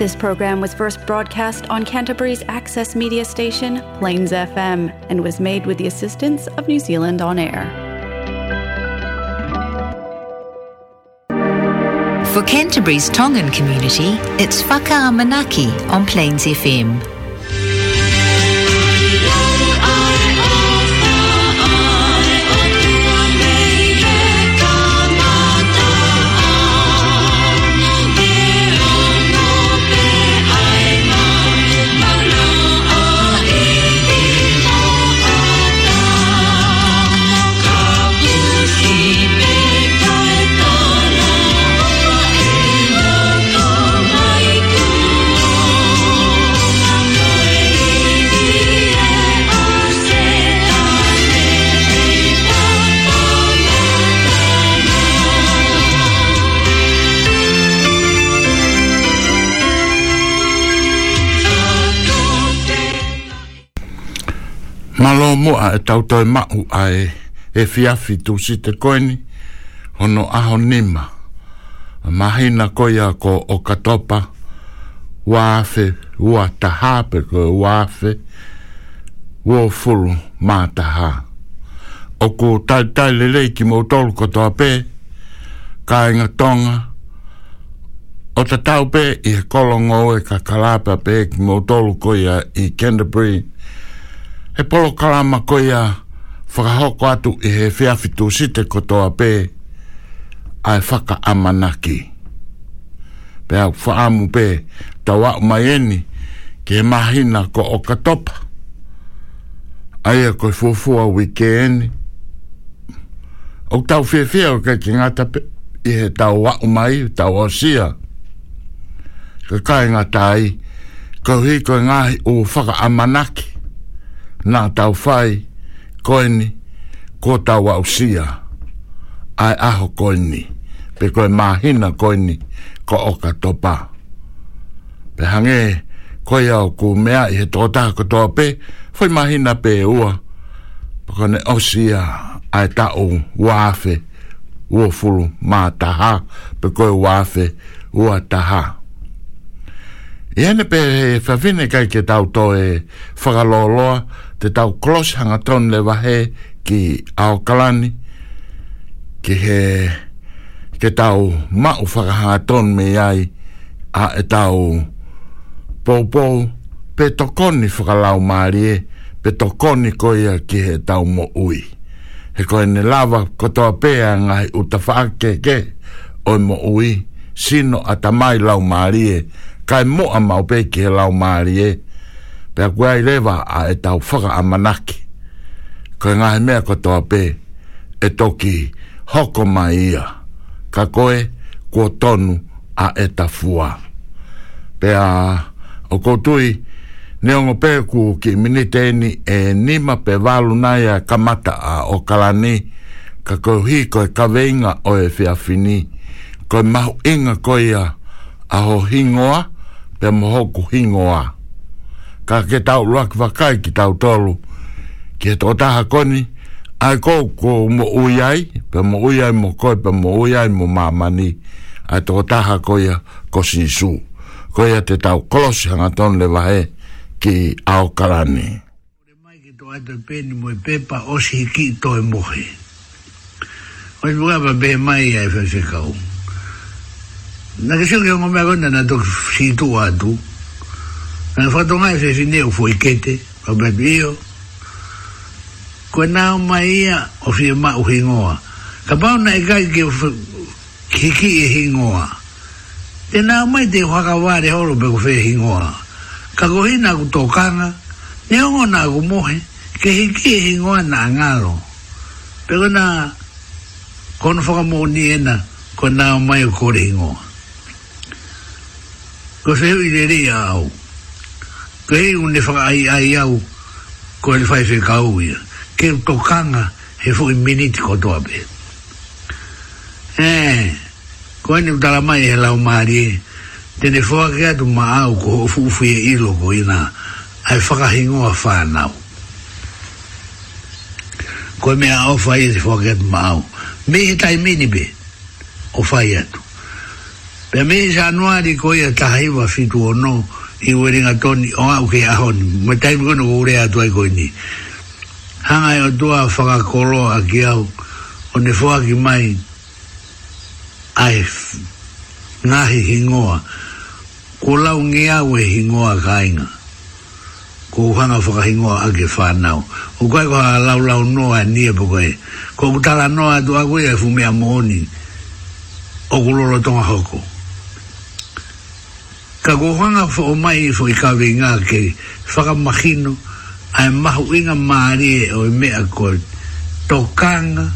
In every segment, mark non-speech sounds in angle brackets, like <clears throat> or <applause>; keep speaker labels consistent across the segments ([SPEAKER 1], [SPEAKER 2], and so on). [SPEAKER 1] This program was first broadcast on Canterbury's access media station, Plains FM, and was made with the assistance of New Zealand On Air.
[SPEAKER 2] For Canterbury's Tongan community, it's Faka on Plains FM.
[SPEAKER 3] mo a e tau toi mahu a e e fiafi tu si te koini hono aho nima mahina koia ko o katopa wafe ua taha pe ko wafe ua fulu ma taha o ko tai tai lelei ki mo tolu katoa pe ka inga tonga o te tau pe i he kolongo e ka kalapa pe ki mo tolu koia i Canterbury he polo kalama koia whakahoko atu i he whea fitu si te kotoa pē ai whaka amanaki. Pe au whaamu pē tau au mai eni ke mahina ko o katopa. Ai a koi fuafua wike eni. O tau whea whea o kei ki ngata pē i he tau au mai tau o sia. Ka kai ngata ai kauhi koi ngahi o whaka amanaki nā tau whai, koini, ko tau sia, ai aho koini, pe koe mahina koini, ko oka topa. Pe hange, koe au ku mea i he tōtaha ko toa pe, whai mahina pe ua, pakone ausia, ai tau wāwhe, ua fulu mā taha, pe koe wāwhe, ua taha. I pe he whawhine kai ke tau tō e whakaloloa, te tau close hanga tron le wahe ki Aokalani ki he ke tau mau whakahanga ton me ai a e tau poupou pe tokoni whakalau maari e pe tokoni koia ki he tau mo ui he koe ne lava kotoa pea ngai uta ke o mo ui sino ata mai lau marie kai moa mau pe ki he lau marie pe ko ai leva a eta ufaga a manaki ko nga me ko to pe e toki hoko mai ia ka koe ko tonu a eta fua pe a o ko tui ne ongo pe ki minite ni e nima pe valu nai a kamata a o kalani ka ko hi ko ka veinga o e fia fini ko mahu inga ko ia a ho hingoa pe mohoku hingoa ka ke tau luak wakai ki tau tolu ke to taha koni ai ko ko mo uiai pe mo uiai mo koi pe mo uiai mo mamani ai to taha koia ko sinisu koia te tau kolosi hangaton le wahe
[SPEAKER 4] ki
[SPEAKER 3] au karani
[SPEAKER 4] Ore mai ki to ato peni mo i pepa osi ki to e mohe Oi mo gaba be mai ai fe se kau Na kesi o ngome agona na to si tu atu Na e foto mai se sin deu foi kete, o bebio. Ko na o o fi ma o hingoa. Ka pau na e gai ke hiki e hingoa. Te na o mai te whakaware horo pe ko fe hingoa. Ka kohina ku tokanga, ne ongo na ku mohe, ke hiki e hingoa na ngalo. Pe ko na kono whakamo ni ena, ko na mai o kore hingoa. Ko se hui re rei a ko e un ne fa ai ai au ko le fai fe ka u ia ke to kanga he fo minit ko to abe eh ko ni da la mai la mari e. te ne fo ke atu ma au ko fu fu e i lo ko ina ai fa ka hingo a fa na ko me a o fa e fo ke atu ma au me he tai mini be o fa e atu Pe mei sa anuari koia tahaiwa fitu o nou, i wele nga toni o au ke ahoni me taimu kono ko urea tu ai koini hanga e o tua whakakolo a ki au o ne fua ki mai ai ngahi hingoa ko lau nge au e hingoa ka inga ko hanga whakahingoa a ke whanau o koe ko hanga lau lau noa e nie po koe ko kutala noa tu a koe e fumea mooni o kulolo tonga hoko ka gohanga fo mai fo i ka vinga ke whaka mahino ai mahu inga maari e o me a ko tokanga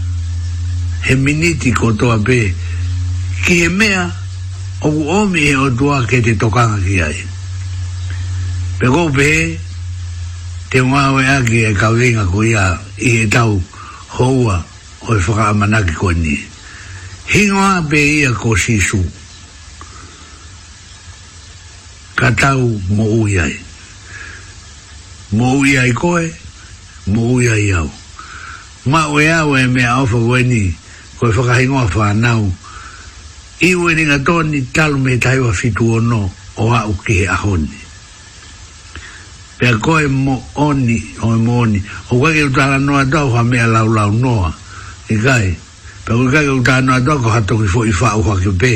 [SPEAKER 4] he miniti ko toa pe ki he mea o ku omi e o tua ke te tokanga ki ai pe go pe te ngāwe aki e ka vinga ko ia i he tau houa o i whaka amanaki ko ni hingoa pe ia ko sisu si ka tau mo uiai. Mo uiai koe, mo uiai au. Ma ue au e mea ofa weni, koe whakahingoa whanau. I weni ngā tōni talu me taiwa fitu ono o au kihe ahoni. Pea koe mo oni, o e mo oni, o kwa ke utala noa tau ha mea lau lau noa, i kai. Pea kwa ke utala noa tau ko hato ki fo i whao kwa ke pē,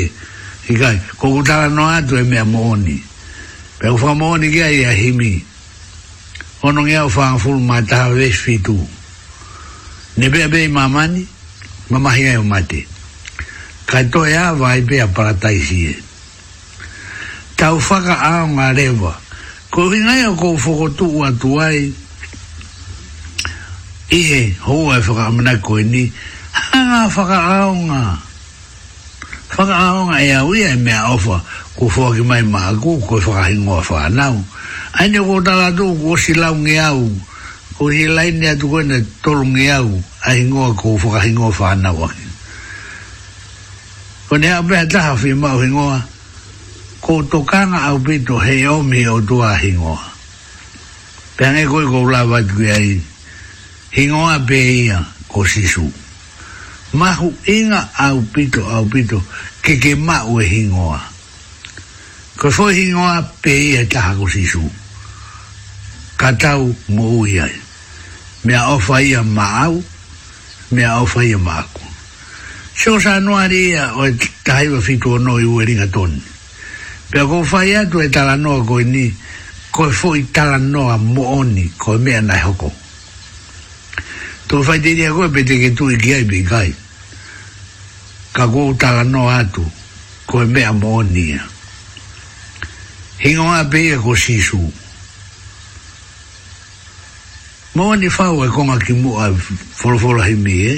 [SPEAKER 4] i kai. Ko utala noa atu e mea mo oni. Pea pe o fa moni ge ai a himi ono ge o fa ful ma ta ve fitu ne be be mamani mama hi o mate ka to ya vai be a para e ta o fa ga a ma leva ko ri nai ko fo ko tu wa tu ai i e ho e fa ma na ko ni ha fa ga a Whaka aonga ea ui e mea ofa, ko fua ki mai maha ku, ko i whaka hingoa whanau. Aine ko tala tu, ko si lau nge au, ko i laine atu kone tolu nge au, a hingoa ko whaka hingoa whanau aki. Ko nea a taha whi mau hingoa, ko tokanga au pito hei omi o tua hingoa. Pēha nge koi ko ulawa tu kia i, hingoa pēha ia ko sisu. Hingoa pēha ia ko sisu mahu inga au pito au pito ke ke mau e hingoa ko fo hingoa pe i e taha ko sisu ka tau mo ui ai mea ofa ia ma au mea ofa ia ma aku seo sa noa ria o e tahaiwa fitu o no i ue ringa toni pea ko fai atu e tala noa ko ni ko e fo i tala noa mo oni ko e mea nai hoko Tō whaite ni a koe pete ke tui ki ai bi kai ka kou tala no atu ko e mea moonia. Hingo a ko sisu. Moani fau e konga ki mua folofola hi mi e.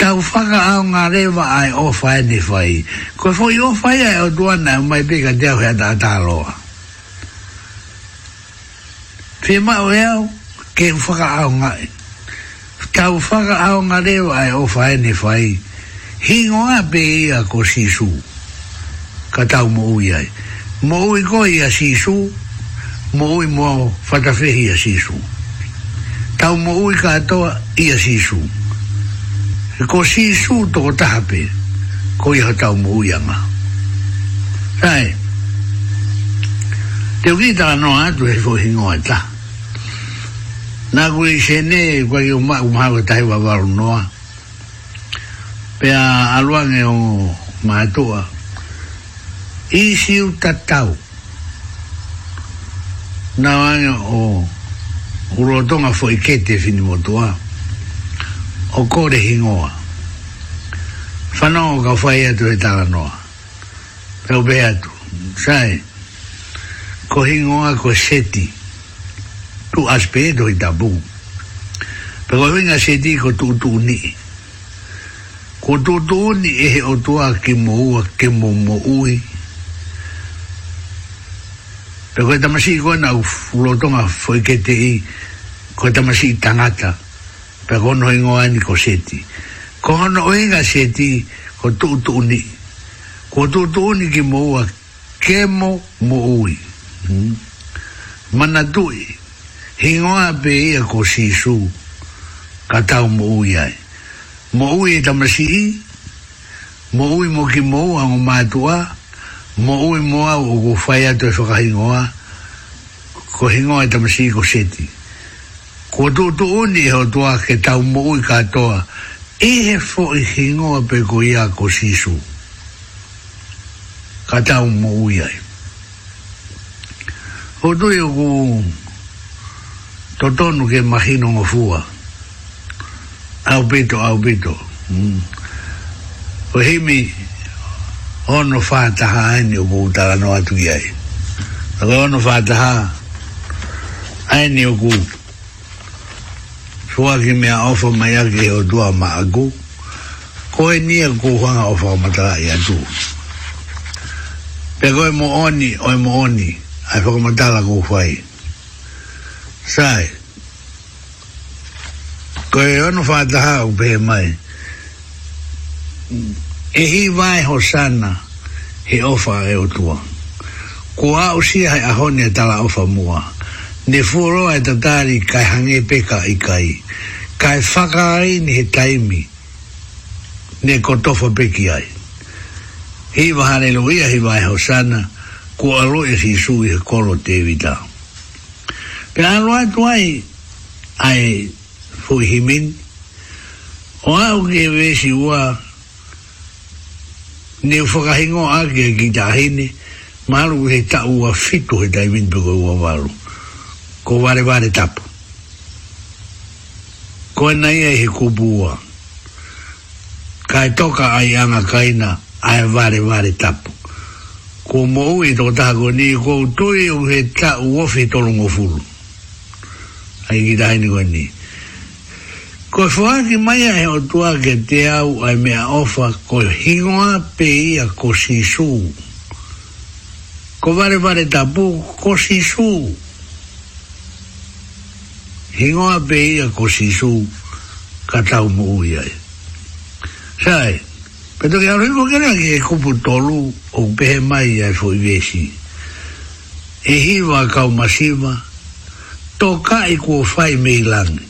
[SPEAKER 4] Tau whaka au ngā rewa ai o whae ni whai. Ko e fwoi o whai ai o duana e mai pika teo hea tā tā loa. Pia mao e au ke whaka au ngā. Tau whaka au ngā rewa ai o whae ni whai hingo a be ia ko sisu ka tau mo ui ai mo ui ko ia sisu mo ui mo fatafehi ia sisu tau mo ui ka atoa ia sisu ko sisu to ko tahape ko ia tau mo ui ama sai te uki tala no atu e fo hingo a ta na kui sene kwa ki umahawa e tahewa varu noa pe a aluang e o maatua i si u tatau na wang e o urotonga fo i kete fini motua o kore hingoa whanau ka whai atu e tala noa pe pe atu sai ko hingoa ko seti tu aspe do i tabu pe ko seti ko tu tu ni ko dodoni e he o toa ke mo ua ke mo mo ui pe koe tamasi koe na ulotonga foi ke te i koe tamasi tangata pe kono ingoa ni ko seti ko hana oinga seti ko tu tu ni ko tu tu ni ke mo ua ke mo mo ui hmm? mana tui hingoa pe a ko sisu katau mo ui ai mo ui e tamasi i, mo ui mo ki mo ua ngu mātua, mo ui mo au o ku whai atu e whakahingoa, ko hingoa e tamasi i ko seti. Ko tō tō oni e ho tua ke tau mo ui katoa, e he fo i hingoa pe ko ia ko sisu. Ka tau mo ui ai. Ho tui o ku totonu ke mahino ngofua. Ho tui o ku au bito, au bito. Mm. O himi, ono whātaha aini o kūtara no atu iai. Aka ono whātaha aini o kū. Sua ki mea ofa mai ake o tua ma aku. Ko e nia kūhanga ofa o matara i atu. Pe koe mo oni, oi mo oni, ai whakamatala kūhwai. Sae, Sae, ko e ono whātaha o pē mai e hi vai ho sana he ofa e o tua ko a o si hai a hone tala ofa mua ne fuoro e tatari kai hange peka i kai kai whakarai ni he taimi ne kotofa peki ai hi vahane loia hi vai ho sana ko a lo e si sui he kolo te vita pe anu ai ai o himin. O au ke wesi ua, ne whakahingo ake ki tahine, maru he tau a fitu he taimin pego ua walu. Ko vare vare tapu. Ko e nai e he kupu ua. Kai toka ai anga kaina, ai vare vare tapu. Ko mou e to tako ni ko tui u he tau ofi tolungo fulu. Ai ki tahine ko e nii. Ko fwa ki mai ai o tua ke te au ai mea ofa ko hingoa pe ia ko sisu. Ko vare vare tapu ko sisu. Hingoa pe ia ko sisu ka tau mo ui ai. Sai, peto ki aru hiko kera ki e kupu tolu o pehe mai ai fwoi vesi. E hiwa kau masiva, toka i kuo fai mei langi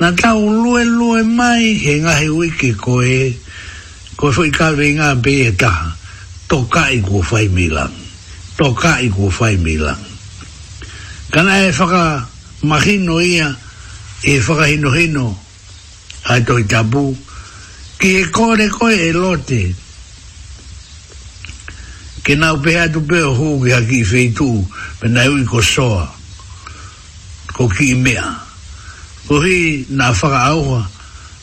[SPEAKER 4] na tau lue lue mai he ngahe wiki ko e ko e fwoi kawe ngā pe e taha tō kai kua whai milang tō kai kua whai milang kana e whaka mahino ia e whaka hino hino hai tō i tabu ki e kore koe e lote ke nau pe hatu pe o hūki haki i feitu pe nai ui ko soa ko ki i mea ko na faka aua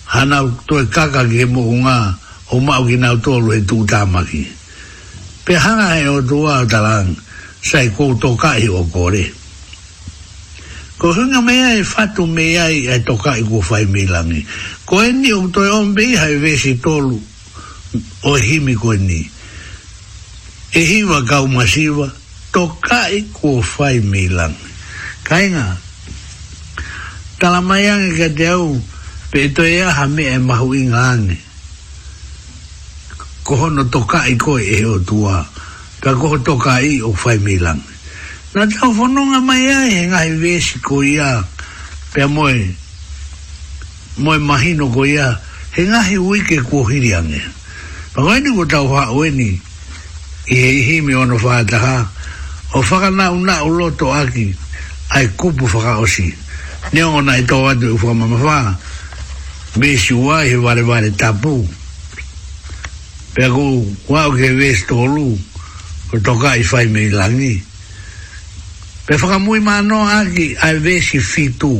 [SPEAKER 4] hana to e kaka ki mo nga o ma ki na to lo e tu ta ma ki pe hanga e o dua a talang sai ko to ka i o kore ko hunga me ai fatu me ai e to ka i e ko fai mi langi ko e ni o to e on be i hai vesi to lu o hi mi ko e ni e hi wa ka u masiva to ka i ko fai mi langi kainga tala mai ang ka te au pe to ia ha me e mahu i ngāne koho no toka i koe e o tua ka koho toka i o whai milang na tau whanonga mai a e ngai vesi ko ia pe moe moe mahino ko ia he ngahi ui ke kuohiri ange pa koe ni ko tau wha ueni i he ihi me ono whaataha o whakanau una uloto aki ai kupu whakaosi whakaosi ne o na to e wa du fo ma fa be shi wa he wa le wa le tapu pe go wa o ke ve sto lu o i fai i mi la ni pe fa mu i ma no a ki a ve tu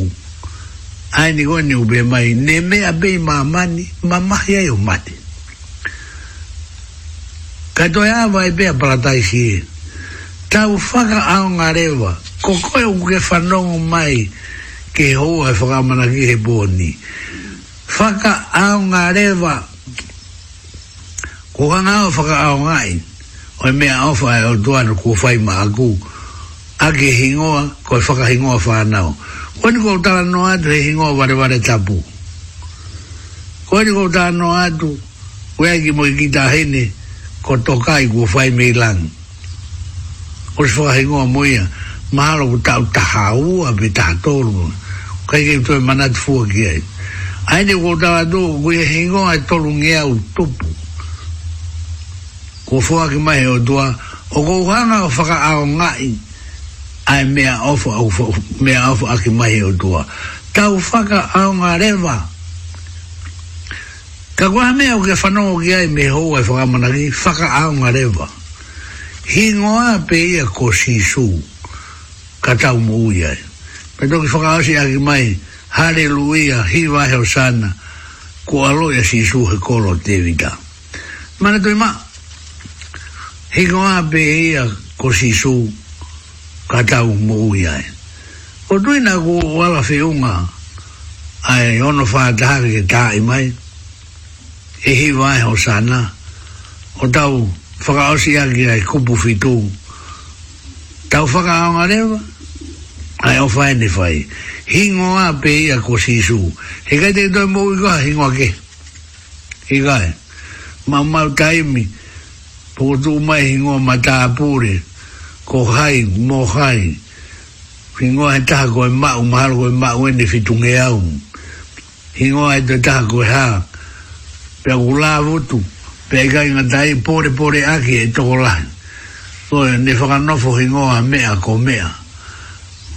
[SPEAKER 4] a ni go ni u be mai ne me a be mamani ma ni ma ma ya ka to ya wa be a i si e, tau whaka aonga rewa, ko koe uke whanongo mai, ke ho e whakamana ki he bōni. Whaka aonga rewa, ko ka ngā whaka i, o e mea awha e o duana ko whai ma aku, a ke hingoa, ko e whaka hingoa whanau. Ko ni ko tala no atu he hingoa ware ware tapu. Ko ni ko tala no atu, ko ea ki mo i kita hene, ko tokai ko whai me lang. Ko se whaka hingoa moia, malo ku tau taha ua pe taha toru kai kei tue manat fua ki ai ai ne kou tawa tu ku ia hingo ai toru nge au tupu ku fua ki mai o tua o kou hanga o whaka ao ngai ai mea ofu au mea ofu aki mai o tua tau whaka ao ngā rewa ka kua mea o ke whanongo ki ai me hou ai whaka manaki whaka ao ngā rewa hingoa pe ia ko sisu ka tau mo ui ai. Pe toki whakaasi aki mai, Haleluia, hiwa heo sana, ko aloi a sisu he kolo te vita. Mana toi ma, hiko a pe ia ko sisu ka tau mo ui ai. O tui na ku wala whiunga, ai ono whātahari ke tāi mai, e hiwa heo sana, o tau whakaasi aki ai kupu fitu, tau whakaonga rewa, ai o fai ni fai hingo a pe ia ko si su he kai te toi mou ikoha hingo a ke he kai ma mau taimi po tu mai hingo ma ta apure ko hai mo hai hingo a ta ko e mau mahalo ko e mau ene fitunge au hingo a te ta ko e ha pe a gula avutu pe a ikai ngata e pore pore aki e toko lai Oe, ne whakanofo hingoa mea ko mea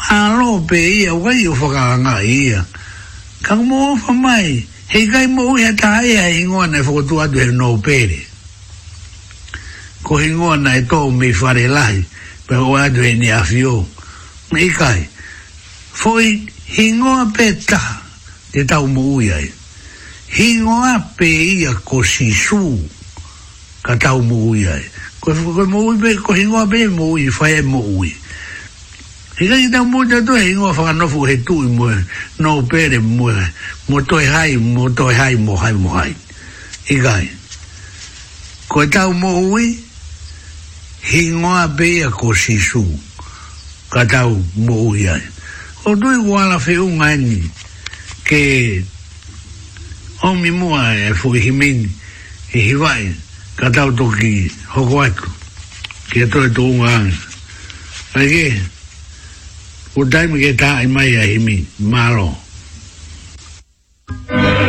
[SPEAKER 4] alo pe ia wai o whakaanga ia. Ka mo ofa mai, hei kai mo ia ta ia e ingoa nei whakotu atu no pere. Ko he ingoa nei tōu mi fare lai pe o atu e ni afio. Hei kai, foi hingoa pe ta, te tau mo uia e. Hingoa pe ia ko sisu, ka tau mo uia e. Ko, ko, ko, ko hingoa pe mo uia, whae mo uia. Si gai tau mo tau tue, ingoa whaka nofu he tu i mua, no pere mua, mua toi hai, mua toi hai, mua hai, mua hai. He gai. Ko e mo ui, he ingoa pēia ko sisu, ka tau mo ui ai. O tui wala whiunga eni, ke omi mua e fui himini, he hiwai, ka tau toki hoko aiko, ke tue tuunga anga. Ai kei, o daimi ke tā i mai a himi, mālo. Mālo.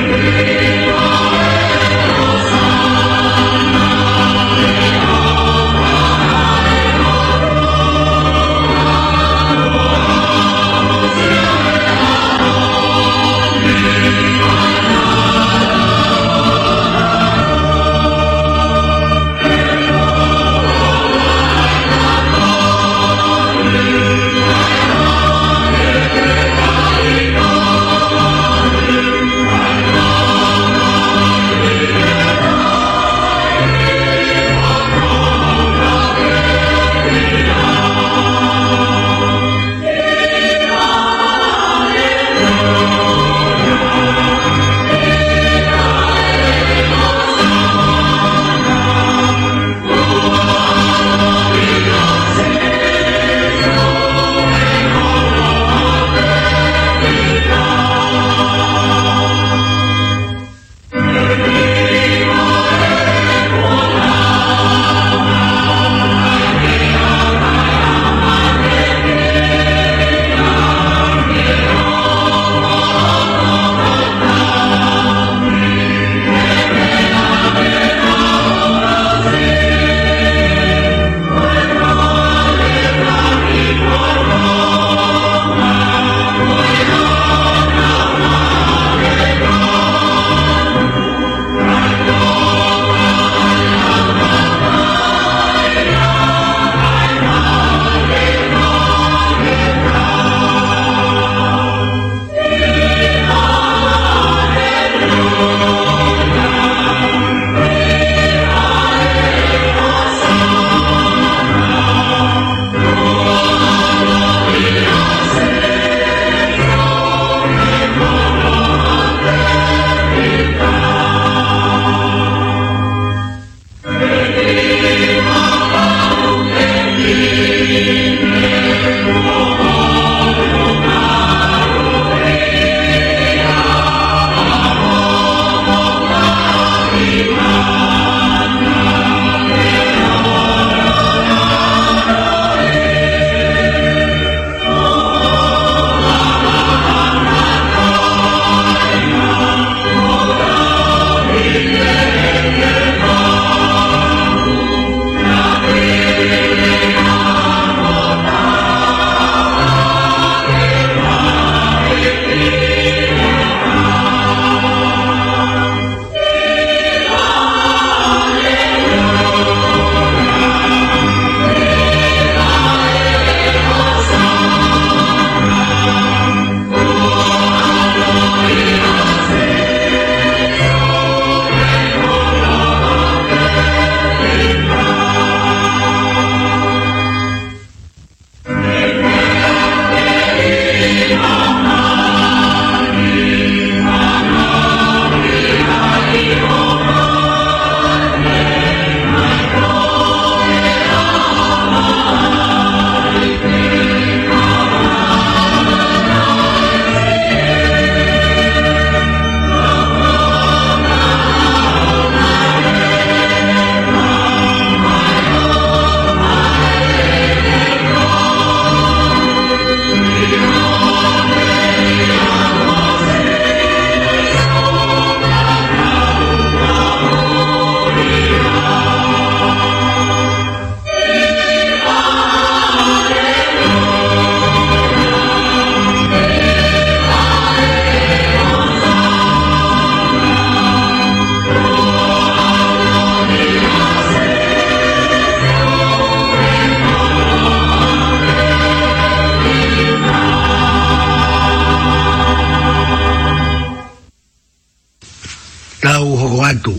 [SPEAKER 4] atu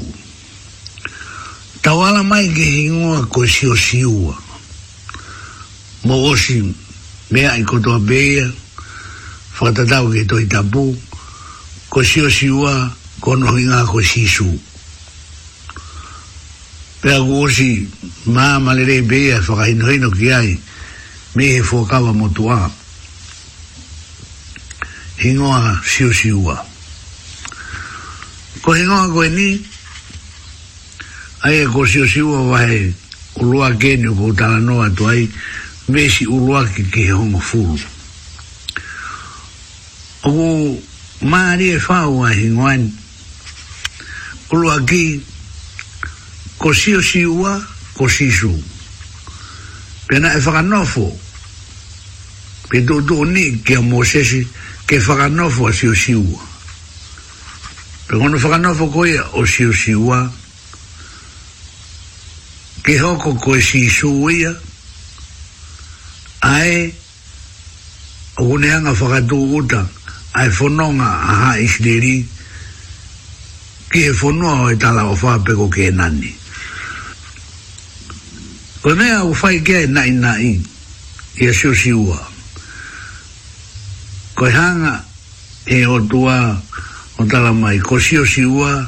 [SPEAKER 4] tawala mai ke hingoa ko sio siua mo osi mea i kotoa beia whakatatau ke toi tapu ko sio siua ko nohi ngā ko sisu pea ko osi mā malere beia whakahinohino ki ai me he fuakawa motua hingoa sio siua hingoa ko he ngā koe ni ai e ko si o siwa wahe uloa kēnu ko tāna noa tu ai mesi uloa ki ki he hongo fūru o ko maari e whāu a hi ngoan uloa ki ko si o siwa ko si su pena e whakanofo pe tō tō ni ki a mōsesi ke whakanofo a si o siwa Pe ngono whakano whakoia o siu siua. Ke hoko koe si suia. Ae, o kuneanga whakatu uta, ae whanonga a ha isleri. Ke he whanua o e tala o whapeko ke e nani. Ko mea o whai kia e nai nai, i a siu siua. Ko e hanga e o tua, o tua, o tala mai ko si o si ua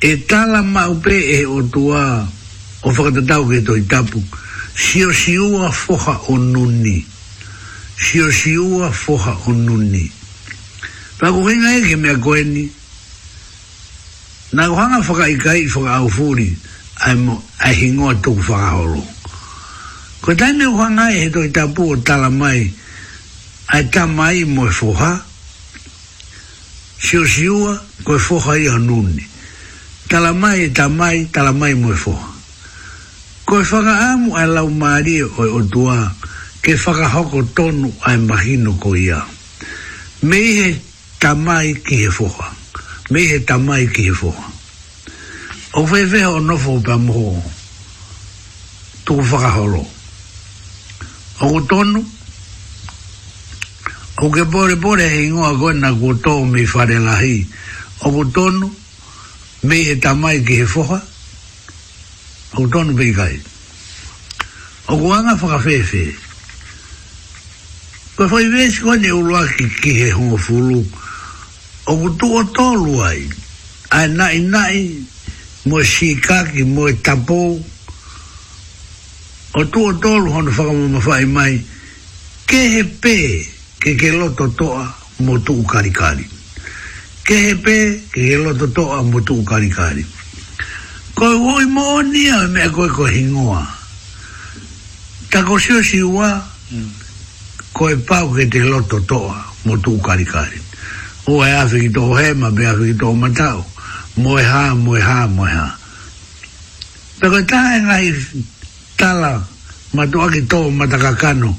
[SPEAKER 4] e tala mau pe e o tua o whakatatau ke to i tapu si o si ua foha o nuni si o si ua foha o nuni pako hinga e ke mea koeni na kohanga whaka i kai whaka au fuli ai ai hingoa tuku whakaholo ko tai me kohanga e he to i tapu o tala mai ai tamai mo e foha mo e foha Sio siua, koe foha ia nune. Tala mai, ta mai, tala mai moe foha. Koe whaka amu ai lau maria koe o e tua, ke whaka hoko tonu ai mahino ko ia. Me ihe ta mai ki he foha. Me ihe ta mai ki he foha. O whewewe o nofo pa moho, tuku whaka holo. O tonu, ko ke pore pore e ingoa koe na ko mi whare lahi o ko tonu me e tamai ki he foha o ko tonu pe kai o ko anga whakawhewhe ko whai vesi koe ne ulua ki ki he hongo fulu o ko tō o tō luai ai nai nai mo si kaki mo e tapo o tō o tō luhono whakamu ma whai mai ke he pēe ke ke loto toa mo tu ukari kari. Ke he pe, ke ke loto toa mo tu ukari kari. Koe hoi mo nia mea koe ko hingoa. Tako sio si ua, mm. koe pau ke te loto toa mo tu ukari kari. O e afi ki toho he, ma be afi ki toho matau. Mo e ha, mo e ha, mo e ha. Pe koe tae ngai tala, matua ki toho matakakano, matakakano,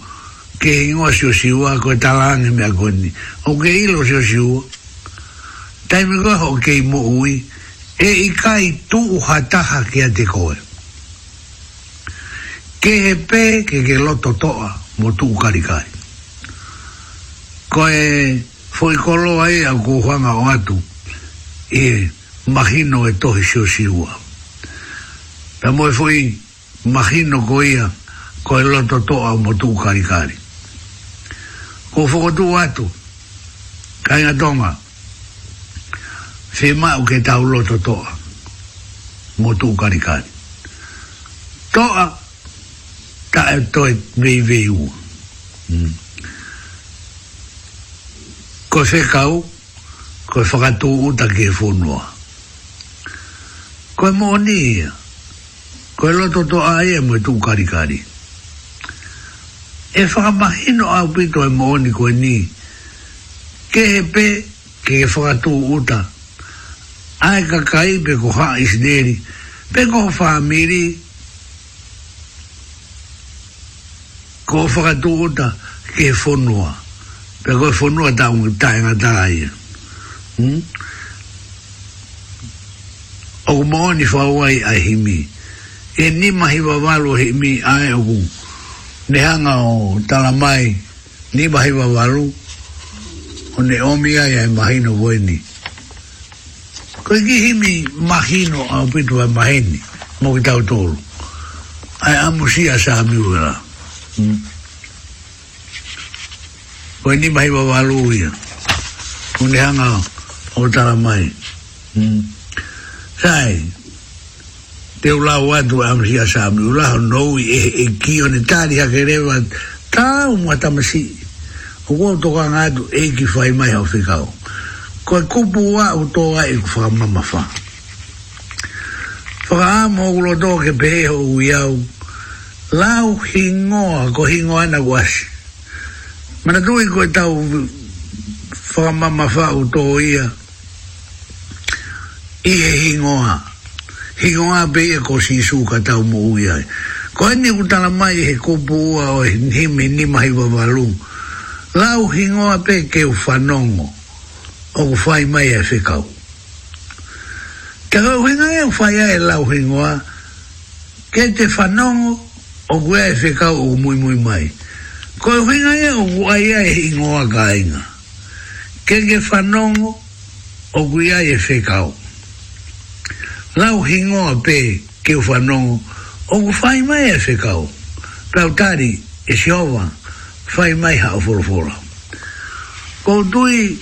[SPEAKER 4] ke ingoa si o siua ko e talaange mea koni o ke ilo si o siua taimi koe ho ke i ui e i kai tu u hataha ke a te koe ke he pē ke ke loto toa mo tu u karikai koe foi kolo ai a ku huanga o atu e mahino e tohi si o siua pa moe foi mahino koe ia koe loto toa mo tu u karikai ko fo do atu kai na donga fema o ke ta ulo to to mo tu kari kari to a ta e to e vi vi u hmm. ko se kau ko fo ka tu u ta ke fo no ko e mo ni ko e lo to to a e mo tu kari kari e whakamahino a pito e mooni koe ni. Ke he pe, ke he whakatū uta. Ae ka kai pe ko ha is neri, pe ko whamiri, ko whakatū uta, ke he whonua. Pe ko he whonua ta unga taenga taraia. Hmm? O mooni whaua ai ahimi. E ni mahi wawalo himi ae o kumu nehanga o tala mai ni mahi wa waru o ne omia ia e mahino voeni ko iki himi mahino a upitu e mahini mo ki tau tolu ai amusia sa amiura hmm. ko ni mahi wa waru ia o nehanga o tala mai hmm. sai te o lau atu a mri a sāmi u lau e, e ki o ne tāri a kerewa tā o mua tamasi o kua toka ngātu e ki whai mai e au whikau ko e kupu wā o tōa e kua whakamama whā whaka āmo o lo tōa ke pēho u iau lau hingo ko hingo ana kuasi mana tui ko e tau whakamama whā o tōa ia i hingo e hingoa he hoa be e ko si su ka tau mo ui ai. Ko ene ku tala mai he kopu ua o he me ni mai wawalu. Lau he hoa be ke u whanongo o ku whai mai e whikau. Ke hau hinga e u whai ai lau he hoa ke te whanongo o ku e whikau o mui mui mai. Ko e hinga e u whai ai he hoa ka inga. Ke ke whanongo o ku e whikau lau hingoa pe ke u whanongo, o ku whai mai e whekau. Tau tari e siowa, whai mai hao whoroforo. Ko tui,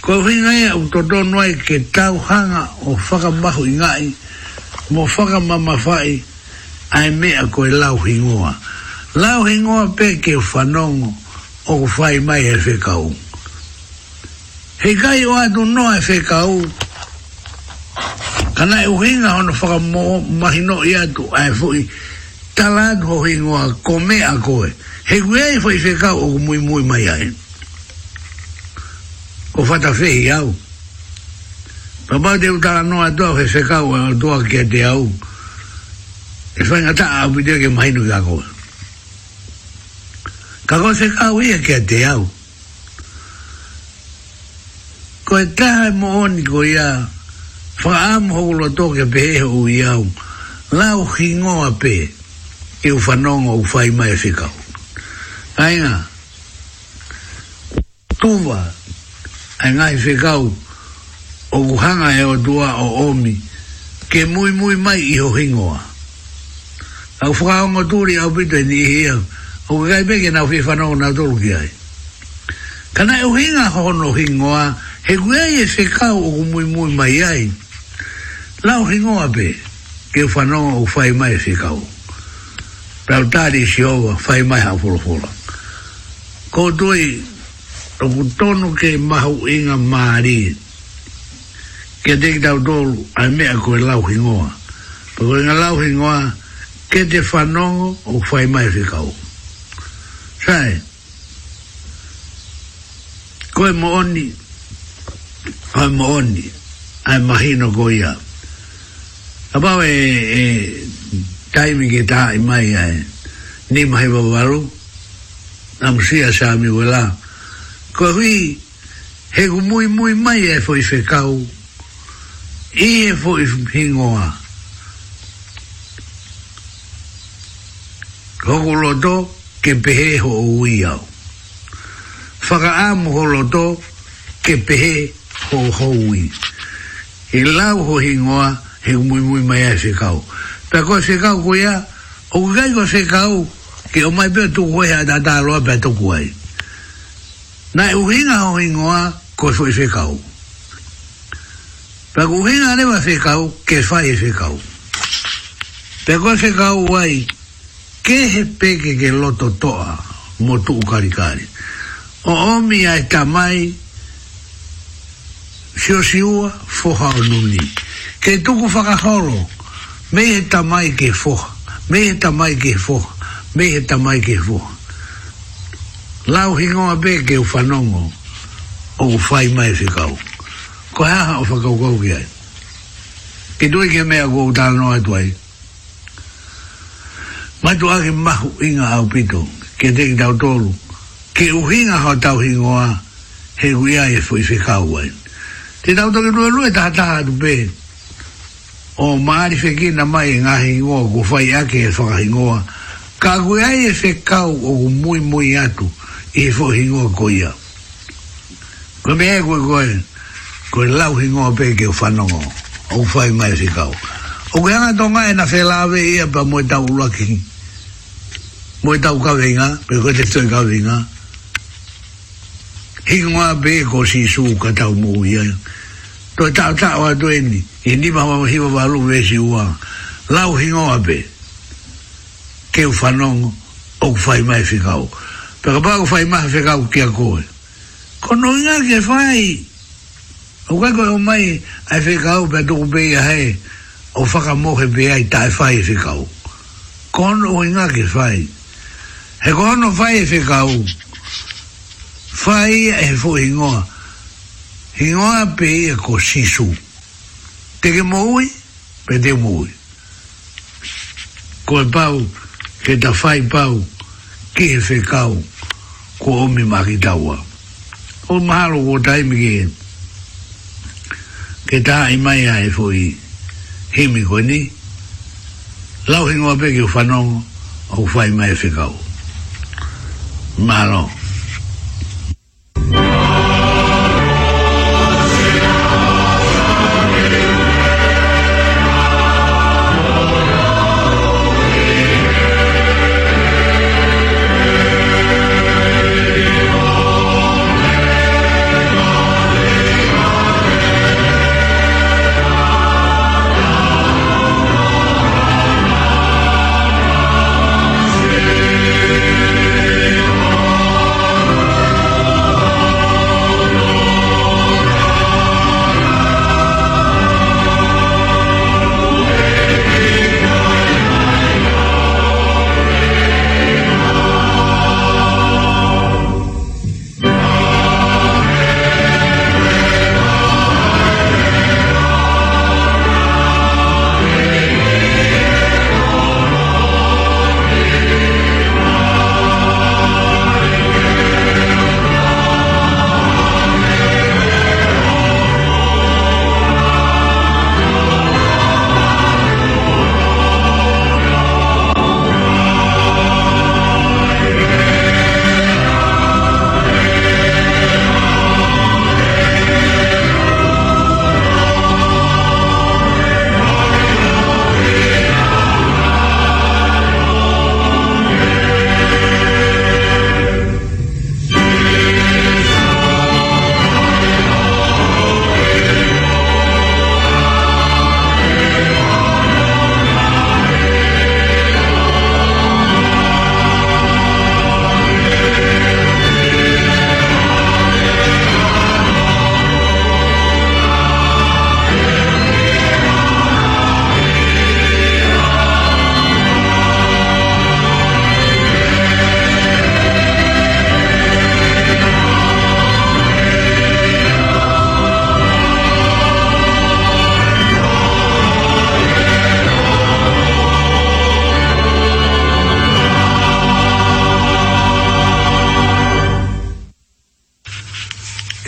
[SPEAKER 4] ko hinga ea u toto noi ke tau hanga o whakamahu ingai, mo whakamama whai, ai mea koe lau hingoa. Lau hingoa pe ke u whanongo, o ku whai mai e whekau. Hei kai o atu noa e whekau, kana e uhinga hono whaka mō mahino i atu ai fuhi talad ho hingoa kome a koe he kuea i fai whekau o kumui mui mai ae o fata whehi au papa te utara no atua whe whekau e a atua kia te au e fai ngata a apitea ke mahinu e. ka koe kako whekau ia kia te au ko e taha mo honi ko ia ko e taha mo honi ko ia whaam ho lo toke pe e hou i au, lau ki ngoa pe, i u whanonga u whai mai whikau. Ai ngā, tuwa, ai ngā i o kuhanga e o tua o omi, ke muy muy mai i ho hingoa. Au whakaonga tūri au pito e ni i hiau, o kai peke na whi whanonga nau tolu ki ai. Kana e uhinga hono hingoa, he kuea e whikau o muy muy mai ai, lau ringo ape ke whanonga o whai mai se kau pel tari si owa whai mai ha wholofola ko doi o tonu ke mahu inga maari ke teki tau a ai mea koe lau ringoa pako inga lau ringoa ke te whanonga o fai mai se kau sai koe mo oni ai mo oni ai mahino koe iau Apa we e time ki ta i mai ai. Ni mai va varu. Am si mi wala. Ko hui he ku mui mui mai e foi fe kau. I e foi hingoa. Hoko roto ke pehe ho ui au. Whaka amu ho roto ke pehe ho ho ui. I lau ho hingoa he umui mui mai a se kau. Ta koe se kau koe a, o kai koe se kau, ke o mai pia tuku hoi a ta ta aloa pia tuku hai. Na e uhinga o ingoa, koe soi se kau. Ta koe uhinga lewa se kau, ke fai se kau. Ta koe se kau wai, ke he peke ke loto toa, mo tuku karikari. O omi ai tamai, Siosiua, foha o nuni. Siosiua, foha o nuni ke tuku whakahoro, me he tamai ke foha, me he tamai ke foha, me he tamai ke foha. Lau hingoa pē ke uwhanongo, o uwhai mai whikau. Ko haha o whakau kau ki ai. Ke tui ke mea kua utana noa tu ai. Matu ake mahu inga au pito, ke teki tau tolu. Ke uhinga hao tau hingoa, he uia e fwi whikau ai. Te tau toki lue lue taha taha tu pēi o maari feki na mai ngā hingoa ko whai ake e whakahingoa ka koe ai e fe kau o ko mui mui atu e fo hingoa ko ia ko me e koe koe koe lau hingoa pe ke o whanongo o whai mai fe kau o koe anga tonga e na fe lawe ia pa moe tau luaki moe tau kawe inga pe koe te tui kawe inga hingoa pe ko si su tau mui ia to ta ta wa do ni e ni ma ma hi wa lu we si wa la u hi ngoa be ke u fa non o fa i mai fi gau pe ba u fa i mai fi gau ki a ko ko no nga ke fa i o ka ko o mai a fi gau be do be ya he o fa ka mo he be ai ta fa i fi gau ko no nga ke fa i he ko no fa i fi gau fa i e fo i ngoa hingoa pe ia e ko sisu. Te ke mohui, pe te mohui. Ko e pau, ke ta fai pau, ki e fe kau, ko omi maki taua. O mahalo ko taimi ke e. Ke taa i mai ae fo i himi ko ni. Lau hingoa pe ke o whanongo, o fai mai e fe kau. Mahalo. Mahalo.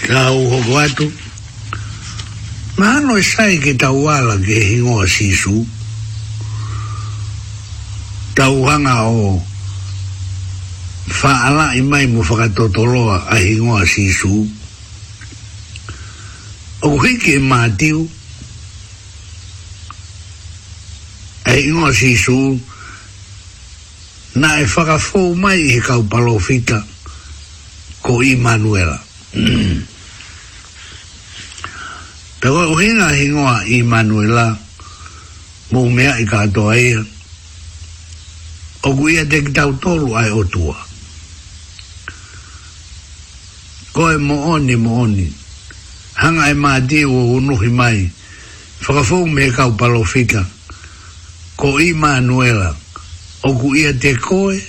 [SPEAKER 4] la u hoko atu. Ma ano e sai ke tau ala ke hingoa sisu. Tau hanga o faala i mai mu whakatotoloa a hingoa sisu. O hiki e mātiu. A hingoa sisu na e whakafou mai i he kau palofita ko Immanuela. Mm. <clears throat> Ta koe uhinga hingoa i Manuela, mō mea i katoa ia, o kuia te kitau tolu ai o tua. Koe mooni mooni, hanga e mātia o unuhi mai, whakafou me kau palofika, ko i Manuela, o kuia te koe,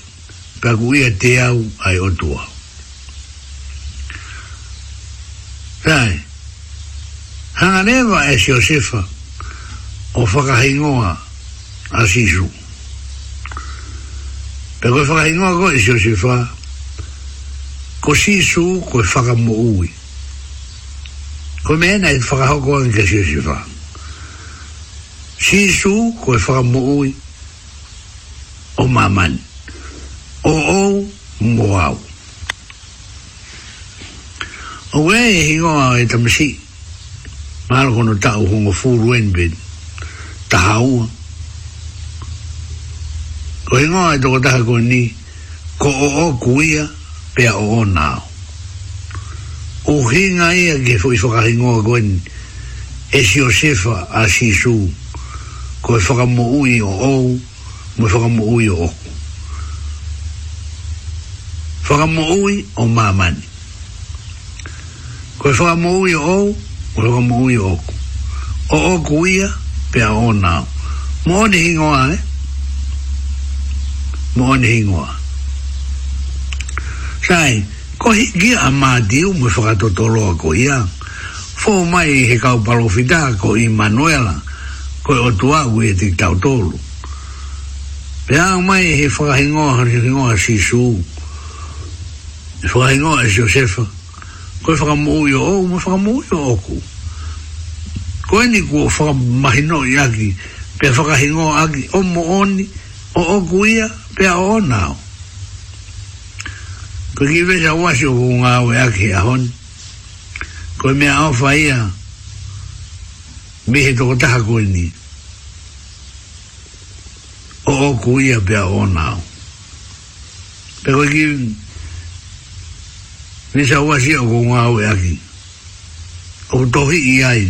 [SPEAKER 4] pa kuia te au ai o tua. right hanga neva e si osefa o whakahingoa a sisu. Pe koe whakahingoa koe si osefa, ko sisu koe whakamu ui. Ko me ena e whakahoko an ke si osefa. Sisu koe whakamu ui o maman, o ou mo au. O wei e hingoa e tamasi. O wei e hingoa e tamasi. Maro kono tau hongo furu enbet. Tahaua. Ko ingoa e toko taha ko ni, ko o o kuia, pea o o nao. O hinga ia ke fo i whaka hingoa ko eni, e si o sefa a si su, ko e whaka mo ui o ou, mo e whaka mo ui o oku. Whaka mo ui o mamani. Ko e whaka ui o ou, o lo mo i o o o kuia pe a ona mo ni ngo a e mo ni ngo a sai ko hi gi a ma di u mo fa e to to lo ko ia fo mai he ka pa lo fita ko i manuela ko o tua u e ti ta to lo pe a mai he fa hi ngo ha ni ngo a si su fa hi ngo a josefa koe whakamuio o, mo whakamuio o ku. Koe ni kua mahino i aki, pia whakahingo aki, o mo oni, o o kuia, pia o nao. Koe ki vesa wasi o kua we aki a hon. Koe mea ofa ia, mihe toko taha koe ni. O o kuia, pia o nao. Pia koe ki ni sa ua si ako ngā ue aki. O tohi i ai,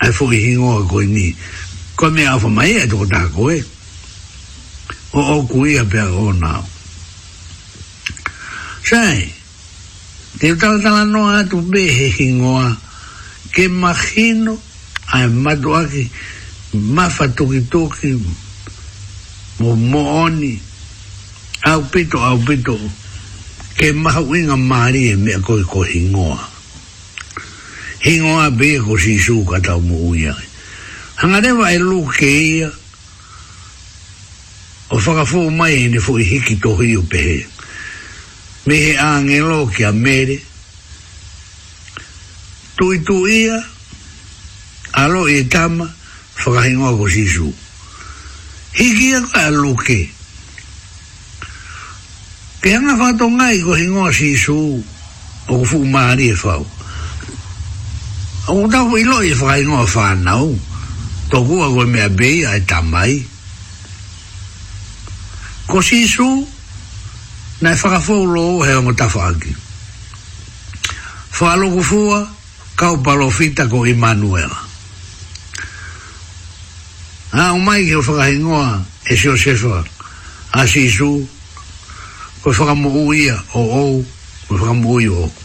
[SPEAKER 4] ai fuhi hingo koi ni. Koi mea awha mai e toko tāko e. O o kui a pia o nāo. Sai, te utala tala noa atu be he hingoa, ke mahino ai matu aki, mafa toki toki, mo mooni, au pito, au pito, au pito, ke maha uinga maari e mea koe ko hingoa. Hingoa bea ko si su katao mo uia. Hangarewa e lu ke ia, o whakafo mai e ne fuhi hiki tohi o pehe. Me he angelo ki a mere, tui tu ia, alo e tama, whakahingoa ko si su. Hiki a ka a Ke anga whato ngai ko hingo si su o ku fuku maari e whau. O ku tau i loi e whakai ngoa whanau, toku a koe mea bei a e tamai. Ko si su, nai whakafou loo he o ngota whaki. Whalo ku fua, kau palofita ko Emanuela. A umai ki o whakai ngoa e si o sefa, a si su, koe whakamu uia o ou, koe whakamu ui o oku.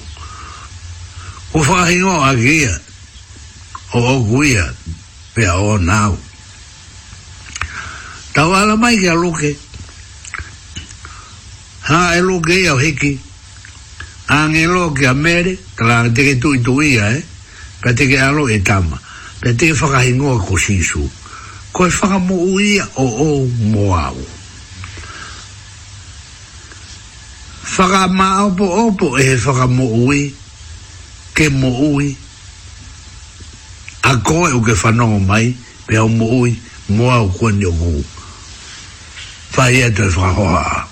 [SPEAKER 4] Koe whakahingo a gea o oku uia pia o nau. Tau ala mai ki a loke, ha e loke ia o hiki, a nge loke a mere, tala teke tu i tu ia e, eh? pia teke alo e tama, pia teke whakahingo a kosisu. Koe whakamu uia o ou moa ua. whaka ma opo opo e whaka mo'ui ke mo'ui a koe o ke whanongo mai pe au mo'ui moa o kua ni o kuu whai e toi whakahoa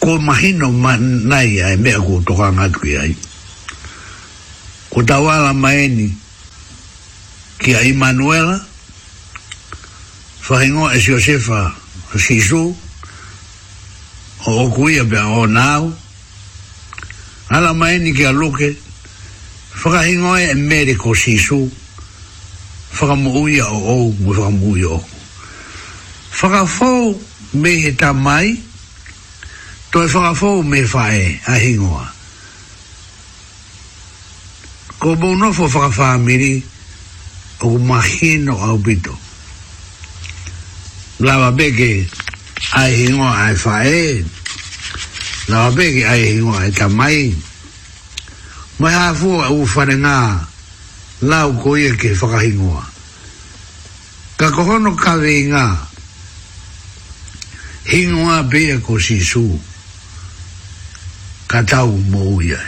[SPEAKER 4] ko mahino ma nai ai mea kua toka ngatu i ai ko tawala maeni ki a Emanuela whahingo e Josefa si suu o e o kuia pia o nāu. Ala mai ni ki a loke, whakahingoe e mere ko sisu, whakamuia o o, mu whakamuia o. Whakafou me he ta mai, toi whakafou me whae a hingoa. Ko mou nofo whakafamiri, o mahino au bito. Lava beke, ai hingoa ai whae, la be ai ngo ai ta mai mai ha fu u fa nga la ko ye ke fa ka ka ko hono ka ve nga hingo be ko si su
[SPEAKER 5] ka tau mo ye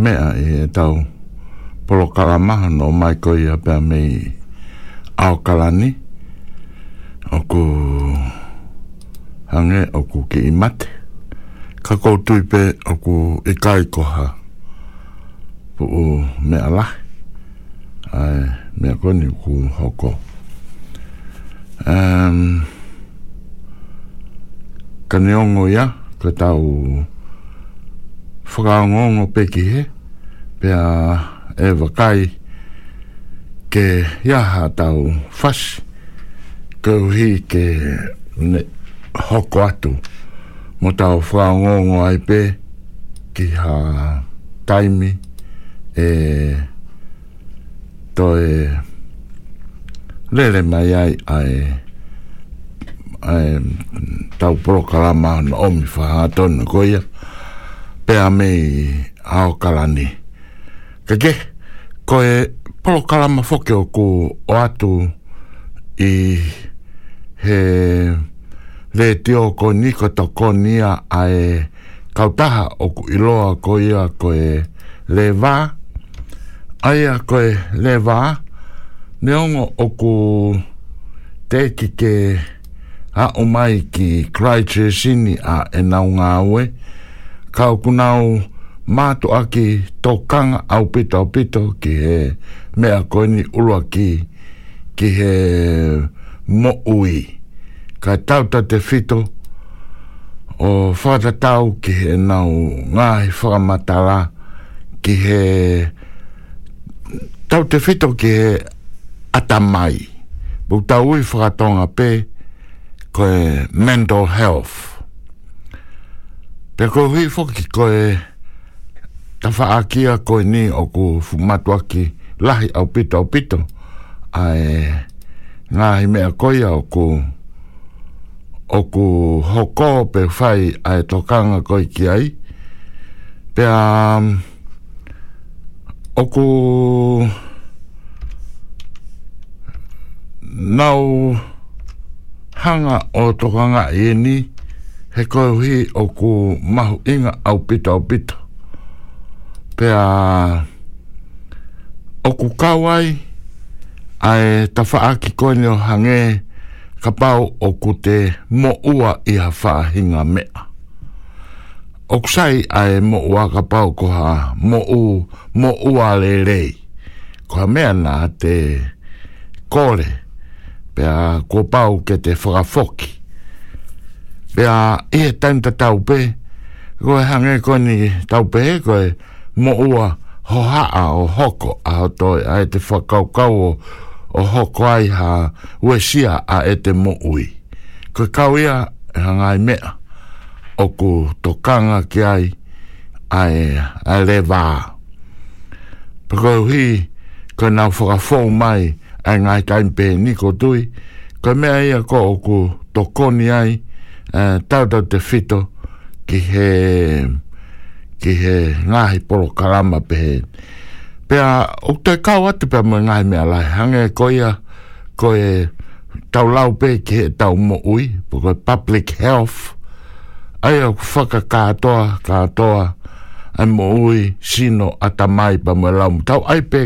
[SPEAKER 5] Me e tau polo kalamaha no mai ko koia pia mei au kalani o ko hange o ku ki i mate. Ka koutui pe o ku i e kai koha pu u me ala. Ai, me mea koni ku hoko. Um, ka neongo ia, ka tau whakaongongo peki he, pe a e wakai ke iaha tau fasi, kauhi ke ne, hoko atu mo tau whaongongo ai pē ki ha taimi e to e lele mai ai ai ai tau prokarama no omi wha atona koia pe a mei ao kalani ke ke ko e prokarama fokio ku o atu i he le te o ko niko to ko nia a e kautaha o ku iloa ko ia ko e le wā a ia ko e le wā ne ongo o ku te ki ke a umai ki krai tre sini a e nau ngā ue ka o ku nau mātu aki tō kanga au pito au pito ki he mea koini ulua ki ki ki he mo ui ka tau ta te fito o whata tau ki he nau ngā he whakamatala ki he tau te fito ki he atamai bu tau ui whakatonga pe koe mental health pe koe hui whoki koe ta whaakia koe ni o ku fumatua ki lahi au pito au pito ai ngā he mea koe au ko o ku hoko pe whai ai tokanga koi ki ai. Pe a... Um, o ku... Nau... Hanga o tokanga e ni he koe hui o ku mahu inga au pito au pito. Pe a... O ku kawai ai tawha aki koe ni o hangei ka pau o ku te mo ua i ha whāhinga mea. O kusai ai mo ua ka pau ko ha mo u, mo ua le rei. Ko ha mea nā te kore, pia ko pau ke te whakafoki. Pia i he tanta taupe, ko he hange ko ni taupe he ko he mo ua ho haa o hoko a ho toi, ai te whakaukau o hoko o ho koai ha uesia a e te mo'ui. Ko kau ia e hangai mea o ku tokanga ki ai a e a le vā. Pako hi ko nau whakafou mai a ngai kaimpe ni ko tui ko mea ia ko o ku tokoni ai uh, tautau te fito ki he ki he ngahi polo karama pe ni pea o te kau atu pea mo ngai mea lai hange koia koe tau lau pe ke tau mo ui koe public health ai au whaka kātoa kātoa ai mo ui sino ata mai pa mo lau tau ai pe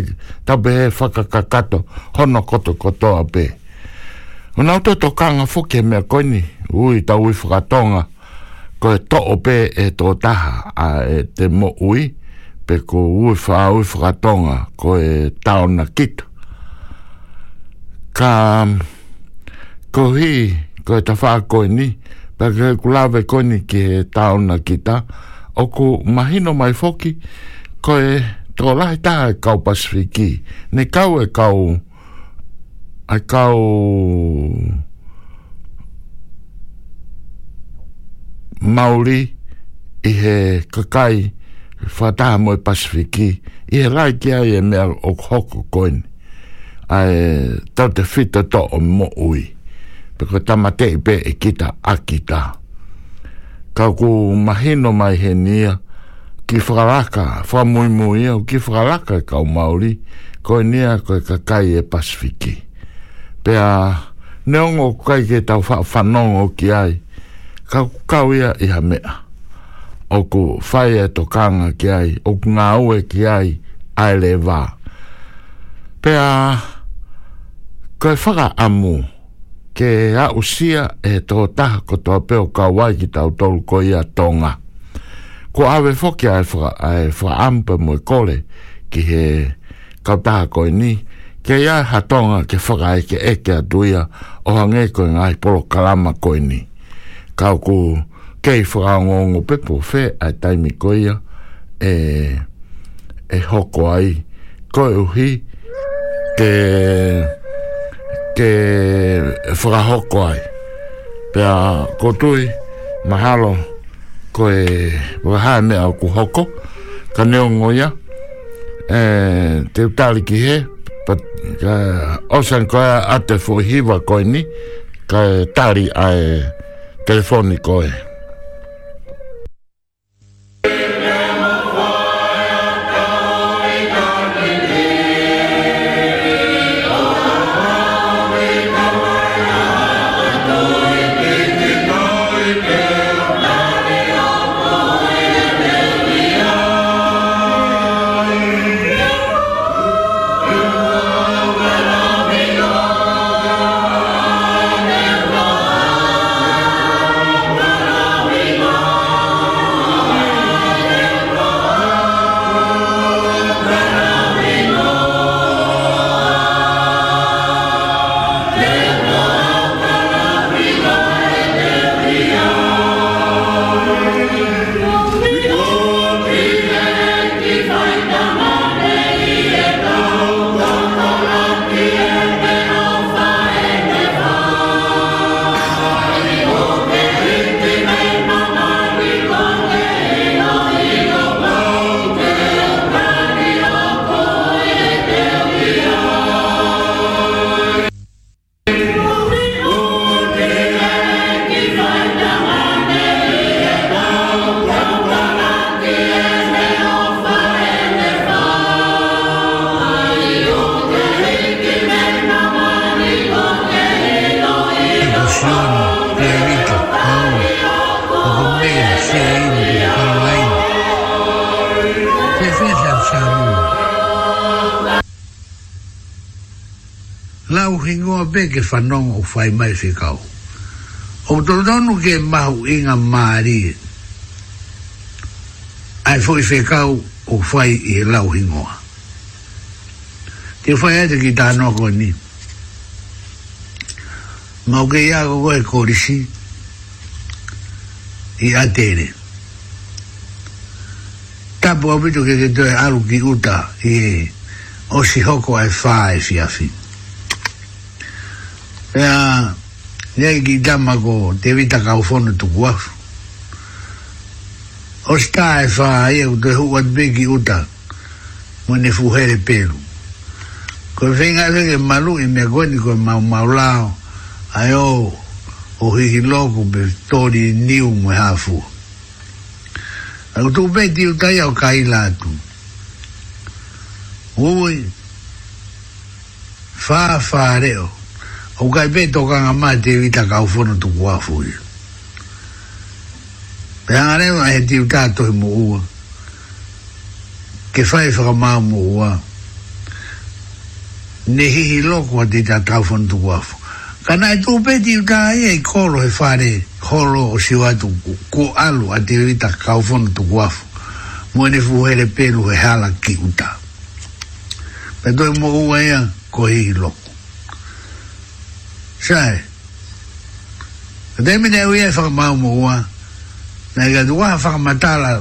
[SPEAKER 5] tau pe he whaka kakato hono koto kotoa pe un auto to kanga foke mea koini ui tau ui whakatonga koe to pe e tō taha a e te mo ui pe ko ue wha ue whakatonga ko e taona kitu. Ka ko hi, ko e ta wha koe ni, pe ke kulawe koe ni ki e taona kita, o ku mahino mai foki, ko e tō lai tā e kau pasifiki, ne kau e kau, e kau, mauri i he kakai, fata mo pasifiki i e rai ki ai e mea o hoko koin a tau te fita to o mo ui peko tamate i pe e kita a kita kau ku mahino mai he nia ki whakaraka wha mui mui au ki whakaraka e kau maori koi nia koi kakai e pasifiki pea a neongo kai ke tau whanongo ki ai kau kau ia iha mea o ku whai e to kanga ki ai, o ku ngā ue ki ai, ai le wā. Pea, koe whaka amu, ke a usia e tō taha ko tō peo kawai ki tau tolu ko ia tonga. Ko awe whoki ai whaka, ai whaka ampa mui kole, ki he kau taha koe ni, ke ia ha tonga ke whaka ai ke eke a duia, o hangei koe ngai polo kalama koe ni. Kau Kau ku kei whakaongo ngō pepo whē a taimi koia e, e hoko ai koe uhi ke ke whakahoko ai pia kotui mahalo ko koe wahae mea ku hoko ka neo ngoia e, te utali ki he pat, ka, osan koe ate fuhiwa koe ni ka e tari ai telefoni koe e Yeah.
[SPEAKER 4] mele ke whanong o whai mai whikau. O tonu ke mahu i ngā maari. Ai fwoi whikau o whai i lau hingoa. Te whai ate ki tāno ko ni. Mau ke ia koko e korisi. I atere. Tapu apito ke ke toi aru ki uta i e. O si hoko ai whai fi afi. Mm ya ya ki dama ko te vita ka ufono tu guafu o sta e fa ia u te huwa tbegi uta mo ne fuhere pelu ko venga venga malu i mea goni ko mau maulao ai o o hihi loko pe tori niu mwe hafu ako tu beti uta ia o kaila atu ui fa fa reo o kai pe to kanga ma te vita ka o fono tu kua fui pe angare ma he ti uta to mo mua ke fai fra ma mua ne hi hi loko a ti ta ka o fono tu kua fu ka nai tu pe ti uta i e koro e fare holo o siwa tu ku alu a ti vita ka o fono tu kua fu mwene fu hele pelu he hala ki uta pe to i mua ia ko hi hi loko Sai. Demi e ne u e fa ma mo wa. Na ga du wa fa ma ta la.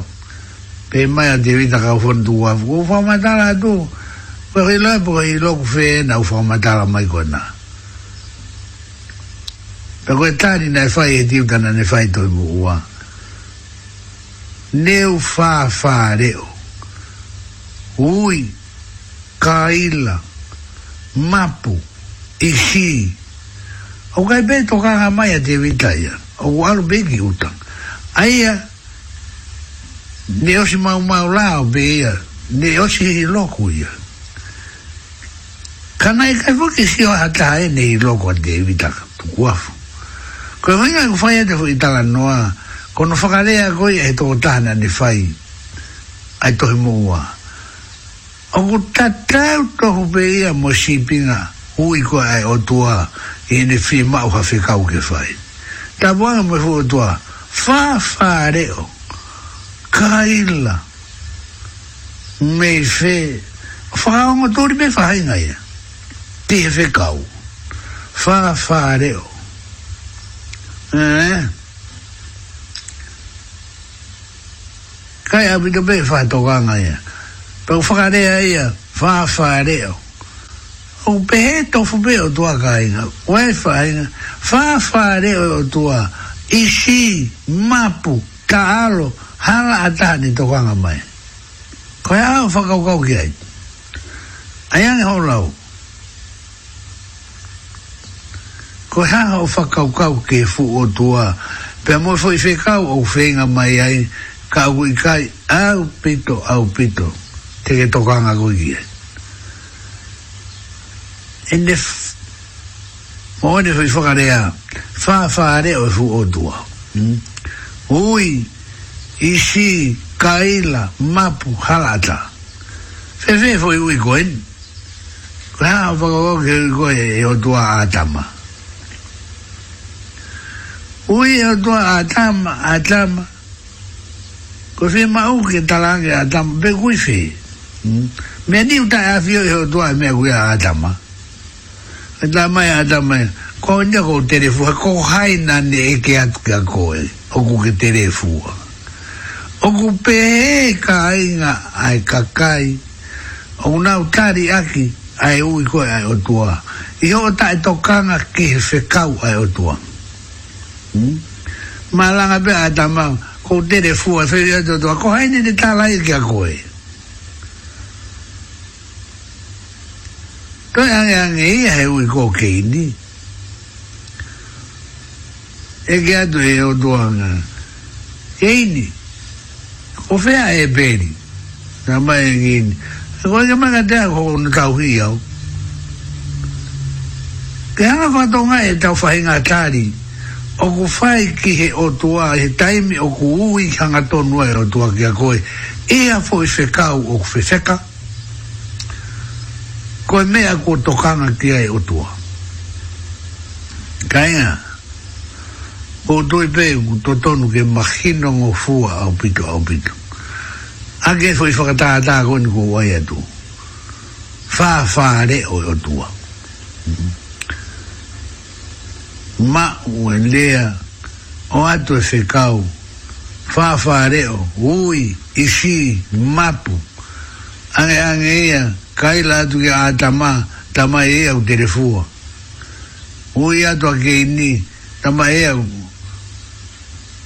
[SPEAKER 4] Pe ma ya de vita ka fon du wa. Ko fa ma ta la du. Pe ri la bo i lo fe na u fa ma ta la mai gona. Pe ko ta ni na fa e di u dana ne fa i to mo wa. Ne u fa fa re o. Ui. Kaila. Mapu. Ishii. O kai pe to kanga mai te vitaia. O walu beki utang. Aia, ne osi mau mau lao pe ia. Ne osi i loku ia. Kanai kai fuki si o hata e ne i loku a te vitaka. Tuku afu. Koe vinga ku fai a te vitaka noa. Kono whakarea koi e toko tahana ne fai. Ai tohi mua. O ku tatau tohu pe ia mo shipinga. Ui koe ai o tua ele fi mau ha fi kau ke fai ta wanga me fo toa fa fa reo kaila me fe fa ongo tori me fa hinga ia te fe kau fa fa reo eh kai abi do be fa to ganga ia aí fa reo ia fa fa reo o pehe tofu pe o tua kainga, waifa inga, whawhare o tua, ishi, mapu, taalo, hala atani tokanga mai. Ko ea au whakaukau ki ai. Ayane hau lau. Ko ea au whakaukau ki fu o tua, pe amoe fo i whekau o whenga mai ai, ka au i kai, au pito, au pito, te ke tokanga kui ki ai. 那，我那会儿发现啊，发发啊，就是耳朵。嗯，我一、二、三、四、五、六、七、八、九、十，反正我一共，啊，我一共耳朵啊，三只。我耳朵啊，三只，可是我耳朵听的啊，三只，没鬼听。嗯，每天都要听耳朵，每天要耳朵。da mai da mai ko ne ko telefu ko hai na ne e ke at ka ko e o ke telefu o ku pe ka ai nga ai ka o na utari aki ai ui ko ai o i ho ta e to kanga ke fe kau ai o mm? ma langa be a da ko telefu to ko hai ne ta lai ka ko e Tôi ange ange ia he ui ko keini. E ke atu he o tuanga. Keini. O fea e peri. Na mai e keini. E koe ke manga tea ko kono tau hi au. Ke hanga whatonga e tau whahinga tāri. O ku whai ki he o tua he taimi o ku ui hanga tonua e o tua kia koe. Ea fo i whekau o ku whewheka. Ea ko me a ko tokanga ki ai e otua. Kainga, ko tui pe ku totonu ke mahino ngo fua au pito au pito. Ake e fwoi whakataa taa koni ko wai atu. Faa faa re o tua Ma ue lea o ato e whekau. fa faa o ui, isi, mapu. ane ange ia, kai la tu ki a tama, tama e au telefua. O i atu a ke ni, tama e au.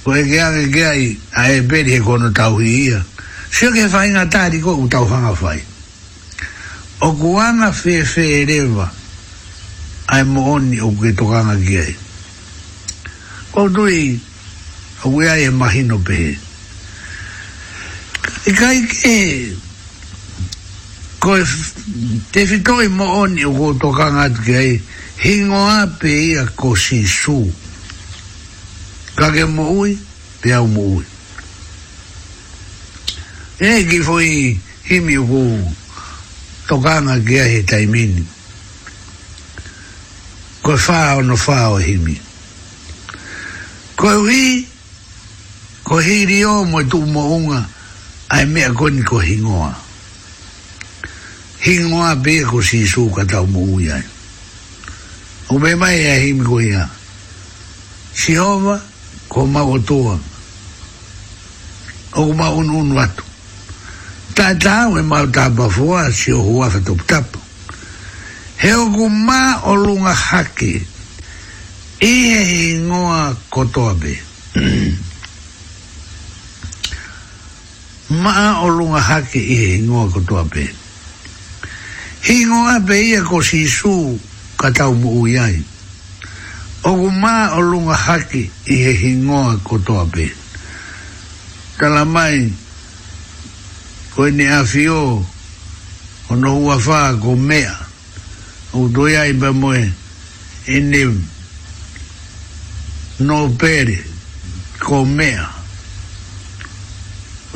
[SPEAKER 4] O e kea ke kea a e peri he kono tau hi ia. Sio ke fai ngā tāri ko, u tau hanga fai. O kuanga fe fe e a e mo honi o ke tokanga kia e. Ko tui, a wea e mahino pehe. E kai e koe te whitoi mo oni o koto kanga atu ki ai hingo a pe i a ko si su kake mo ui pe au mo ui e ki fwoi himi o ko to ki ai taimini koe wha o no wha o e himi koe ui koe hiri o mo tu mo unga ai mea koni ko hingoa hingoa be ko e si su ka ta mu ya o be mai ya hi mi ko ya si hova ko ma o o ma un un watu ta ta we ma ta ba fo si o hua fa top tap he o ku ma o lunga hake i e hingoa ko toa be <clears throat> ma o lunga hake i e hingoa ko toa be ma o lunga hake hingo a pe ia ko si su ka tau mu iai. O ku mā o lunga haki i he hingoa ko toa pe. Tala mai, ko ene a fio, o no hua whaa ko mea, o doia i pa moe, ene no pere ko mea.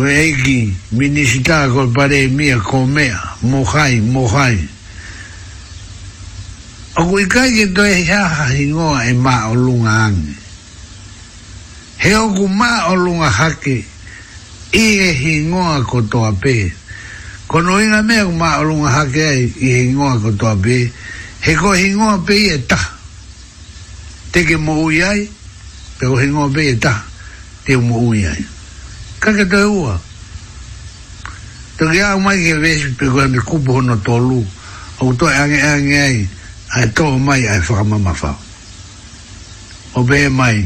[SPEAKER 4] Weiki, minisita ko pare mia komea, mohai, mohai. Aku ikai ke toi hiaha hingoa e maa o lunga ange. He oku maa o lunga hake, i e hingoa ko toa pe. Kono inga mea ku maa o lunga hake ai, i e hingoa ko toa pe. He ko hingoa pe i e ta. Te ke mo ui ai, pe ko hingoa pe i e ta, te mo Te mo ui ai kaka te ua. Te ke au mai ke vesi pe kua ni kupu hono tolu, au toi ange ange ai, ai toho mai ai whakamama whao. O bē mai,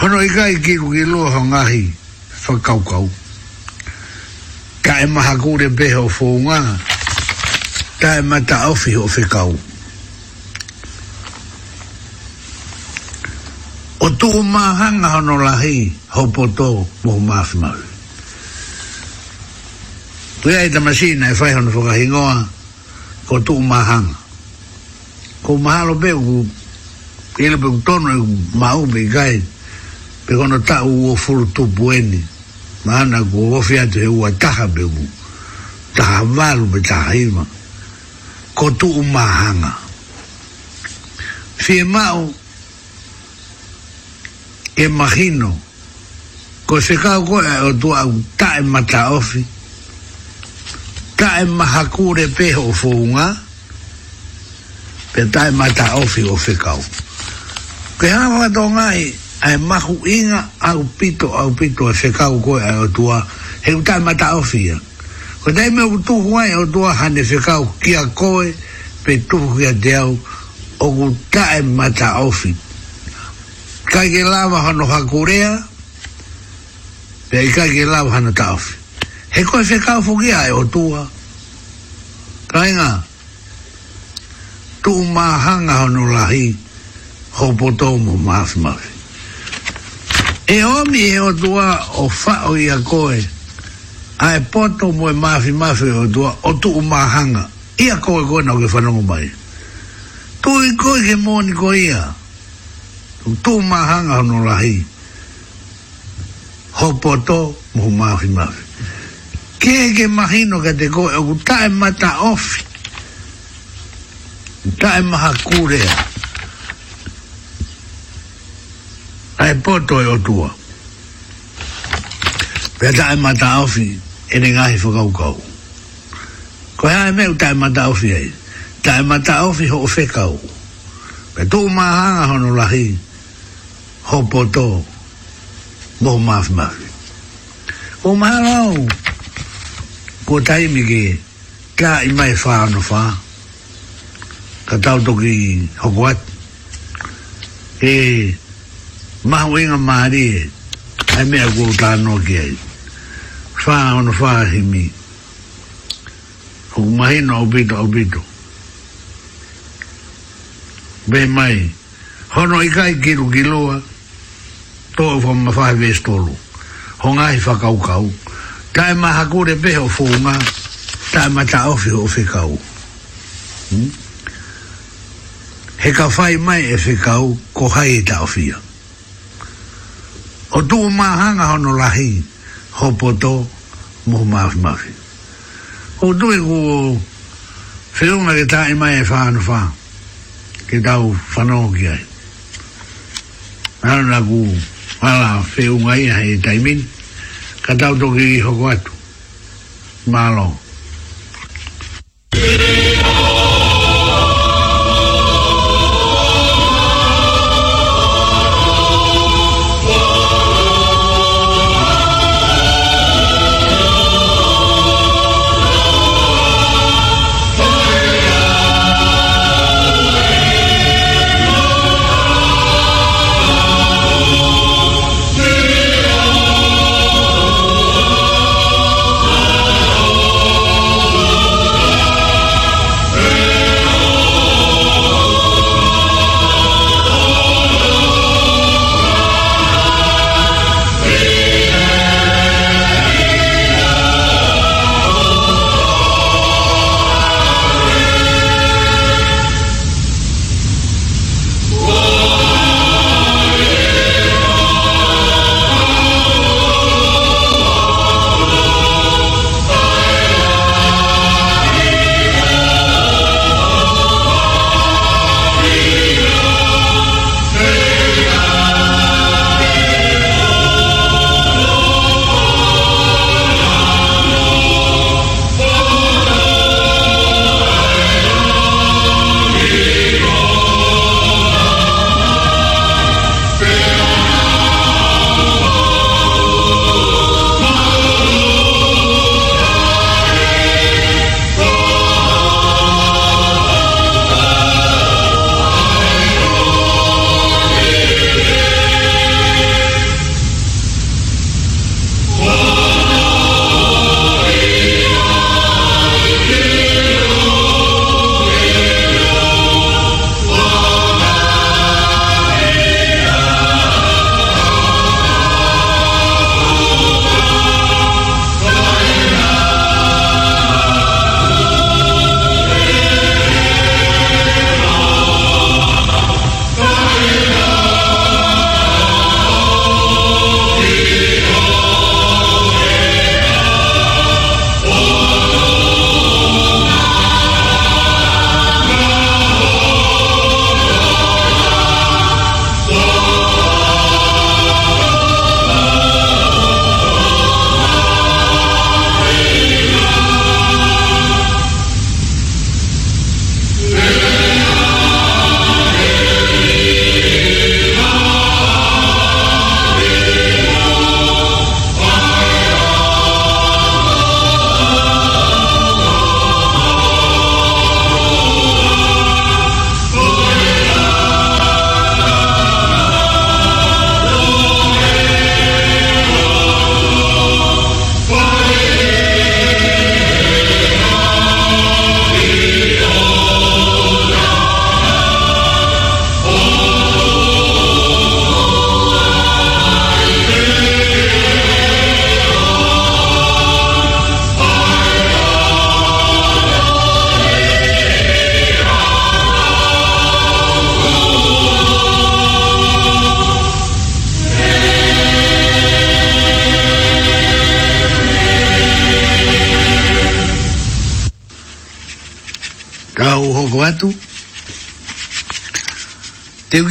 [SPEAKER 4] hono i kai kiku ki loa ho ngahi, whakaukau. Ka e maha kūre beho fōunga, ta e mata awhi ho whikau. Ka e mata awhi ho whikau. o tu mahanga hono lahi ho poto mo mafmal tu ai ta masina e fai hono foka hingoa ko tu mahanga ko mahalo pe ku ele pe tono e mau be gai pe kono ta u o furu tu bueni mana ku o fiatu e ua taha pe ku taha valu pe taha ima ko tu mahanga fie mau e mahino ko se ka ko e, o tu au ta e mata ofi ta e mahakure kure pe ho fo pe ta e mata ofi o fe ka o ke hawa to ngai e mahu inga au pito au pito e se ka ko e, o tu a he u ta e mata ofi ko te me u tu huai o tu a hane se ka o kia koe pe tu kia te au o ku ta e mata ofi kai ke lava hano ha korea pe i kai ke lava hano tawhi he koe whi kau fuki ai o tua kai tu mā hano lahi ho potomo maas maas e omi e o tua o whao i a koe ai poto mo e mafi mafi o tua o tu mā hanga i a koe koe nau ke whanongo mai tu i koe ke mōni koe ia koe ia tu mahanga no lahi hopoto mu mafi mafi ke ke mahino ke te ko u tae mata of tae maha kurea ai poto e otua pe tae mata ofi e ne ngahi whakau kau ko hea e me u tae mata ofi ei tae mata ofi ho o whekau pe tu mahanga hono lahi ho poto mo maf maf o malo ko tai mi ke ka i mai fa no fa ka tau to e, e. ki ho wat e ma winga mari ai me go ta no ke fa no fa hi mi o mai no obito obito be mai hono i kai kiru kiloa to fo ma fa ve stolu ho nga i e fa kau kau ta e ma ha ku de beho fo nga ta e ma ta o fi o fi kau hmm? he ka fai mai e fi kau ko hai ta o fi o tu ma hanga ho no la hi ho po to mo ma fi ma fi o tu e ku fi nga ke ta i mai e fa anu fa ke tau whanau ki ai. Nā nā kū, whala whiu ngai a hei taimin ka tau toki i hoko atu Mālo Mālo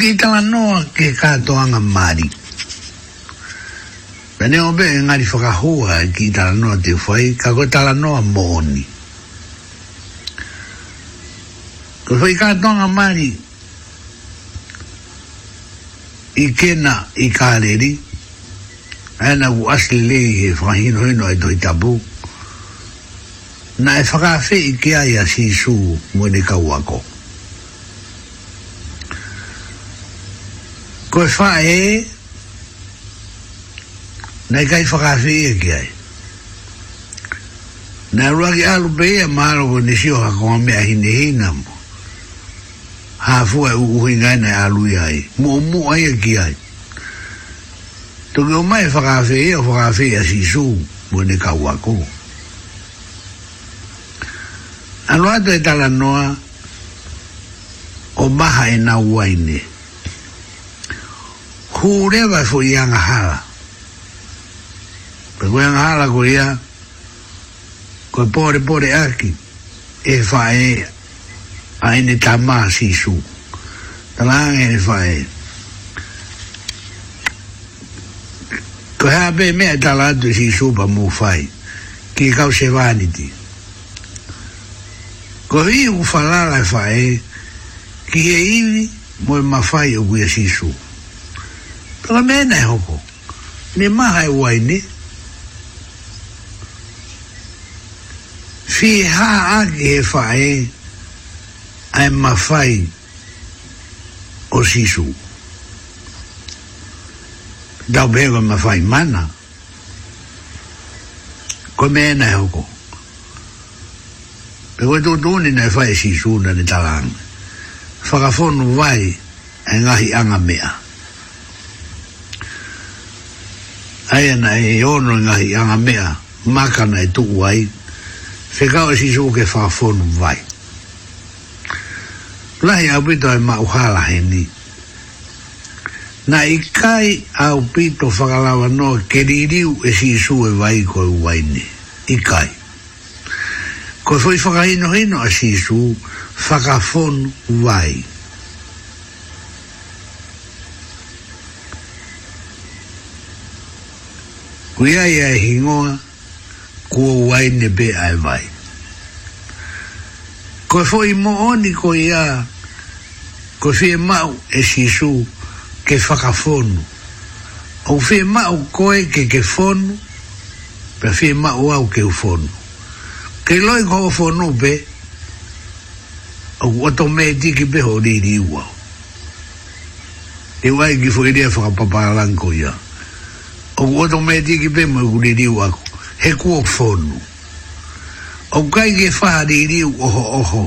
[SPEAKER 4] ki tala noa ke katoanga mari. Pene o be ngari whakahua ki tala noa te whai, ka koe tala noa mōni. Ko whai katoanga mari, i kena i kāreri, ana ku asli lei he whahino hino e doi tabu, na e whakawhi i kia ia sisu mwene kauakoko. ko e fa e na i kai whakawhi e ki ai na e ruaki alu pe e maro ko ni sio hako a mea hine hina mo hafu e uku hinga e na e alu i ai mo mo ai e ki ai toki o mai whakawhi e o whakawhi e si su mo ni kau ako anu ato e tala noa o maha e na uaine e kūrewa fo i anga hala. Pe koe anga hala ko ia, koe pōre pōre aki, e whae a ene tā mā si su. Tā langa e whae. Ko hea pē mea tā lātu si su pa mū whae, ki kau se vāniti. Ko hii u whalala e whae, ki he iwi mō e mawhae o kuia si su. Ko Ewa mena hoko. Ne maha e wai ne. Fi ha agi e fae. Ai ma fai. O sisu. Dau bego ma fai mana. Ko mena hoko. Pe koe tō tōni nei fai sisu na ni talang. Whakafonu vai e ngahi anga mea. Mea. ai ana e ono nga hi anga mea makana e tuku ai whekau e shizu ke whafonu vai lahi au pito e ma uhala he na i kai au pito whakalawa no ke ririu e shizu e vai koe uai ni i kai koe foi whakahino no a shizu whakafonu vai whakafonu vai kuia ia e hingoa kua wai ne be ai vai ko fo i mo oni ko ia ko fi e mau e sisu ke whakafonu au fi e mau koe ke ke fonu pe fi e mau au ke ufonu ke loi ko ufonu be au oto me di ki be ho di di uau e wai ki fo i dea whakapapalang ko iau o ko to me di ki pe mo ku di wa ku he ku fonu o kai ke fa di di o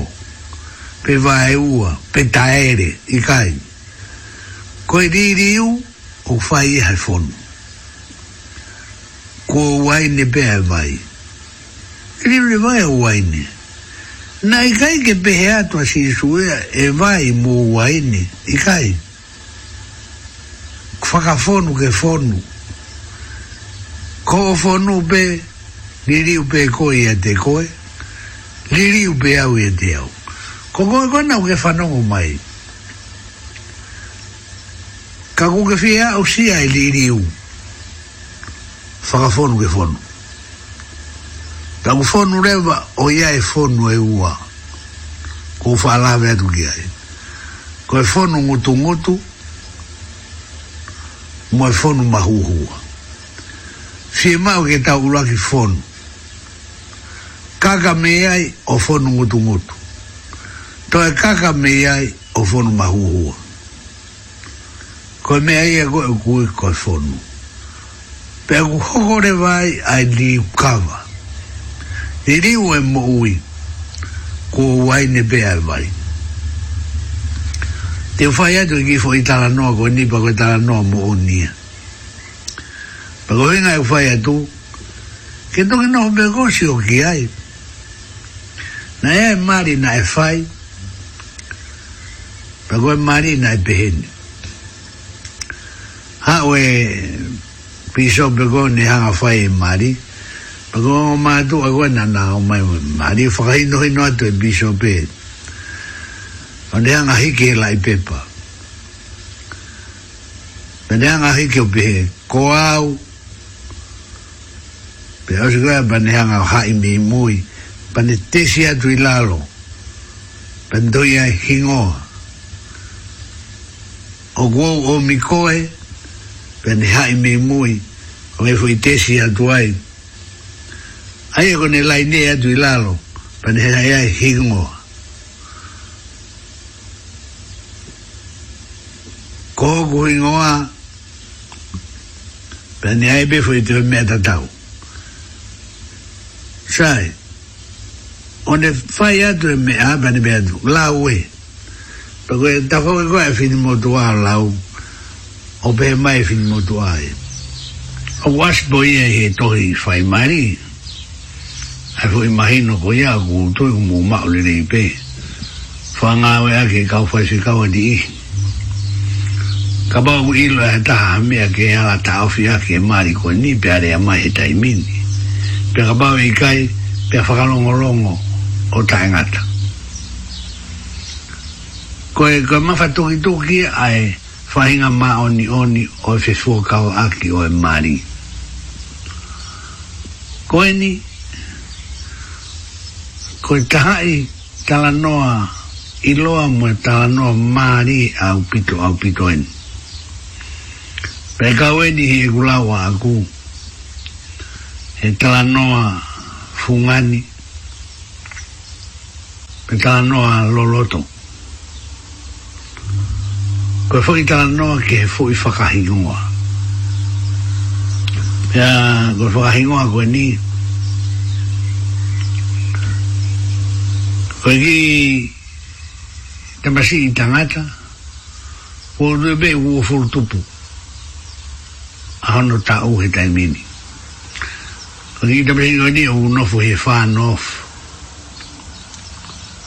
[SPEAKER 4] pe va e pe taere ere i kai e ko di riu u o fa i ha fonu ko wai ne pe vai ri ri vai o wai na i kai ke pe ha to si su e, e vai mo wai ne i kai Whakafonu Ke fonu ko fonu be liri be ko ia te ko liri be au ia te au ko ko ko na ke fanongo mai ka ko ke fia au si ai liri u fa fonu ke fonu ta ko fonu reva o ia e fonu e ua ko fa la ve tu ki ai ko e fonu ngutu ngutu mo e fonu mahuhua si e mau ke tau ulaki fonu. Kaka me ai o fonu ngutu ngutu. To e kaka me ai o fonu mahuhua. Koe mea ia e koe kui koe fonu. Pea ku hokore vai ai li kawa. I riu e mo ui. Kua wai ne pea e vai. Te whai atu ki fo i tala noa koe nipa koe tala mo unia. Koe Pero venga e fai atu. Que non é non negocio que hai. Na é e mari na e fai. Pero é mari na e pehene. Ha oe piso pego ni hanga fai e mari. Pero o matu a goena na o mai mari. Fakai no hino atu e piso e pehene. O ne hanga hiki e la e pepa. Pene hanga hiki o pehene. Koau. Koau pe au sikoe pane hanga hai me mui pane tesi atu i lalo pane doi a hingoa o guo o mikoe pane hai me mui o e fui tesi atu ai ai e kone lai ne atu i lalo pane hai a hingoa Kōku hingoa, pēne aibe fui tō mea tatau sai onde fai atu e me abane me atu la ue pako e tako e koe fini motu a lau o pe mai fini motu a e o was boi e he tohi fai mari ai fo imagino ko ia ku tui kumu mao lene i pe fa ngā oe ake kau fai si kau adi i ka bau ilo e taha mea ke ala ta ofi ake mari ko ni pe are a mai he taimini pe ka pa i kai pe fa longo longo o ta ko e ko ma fa toki toki ai fa hinga ma oni oni o fe fu ka o aki o e mari ko e ni ko e ta hai tala noa i loa mo e tala noa mari a upito a upito en pe ka o e ni he gulawa a kuu e tala noa fungani e tala noa loloto koe fwoi tala noa ke he fwoi whakahingoa pia koe whakahingoa koe ni koe ki tamasi i tangata koe rebe uo fulutupu ahono ta uhe taimini Ini uno fu e fan of.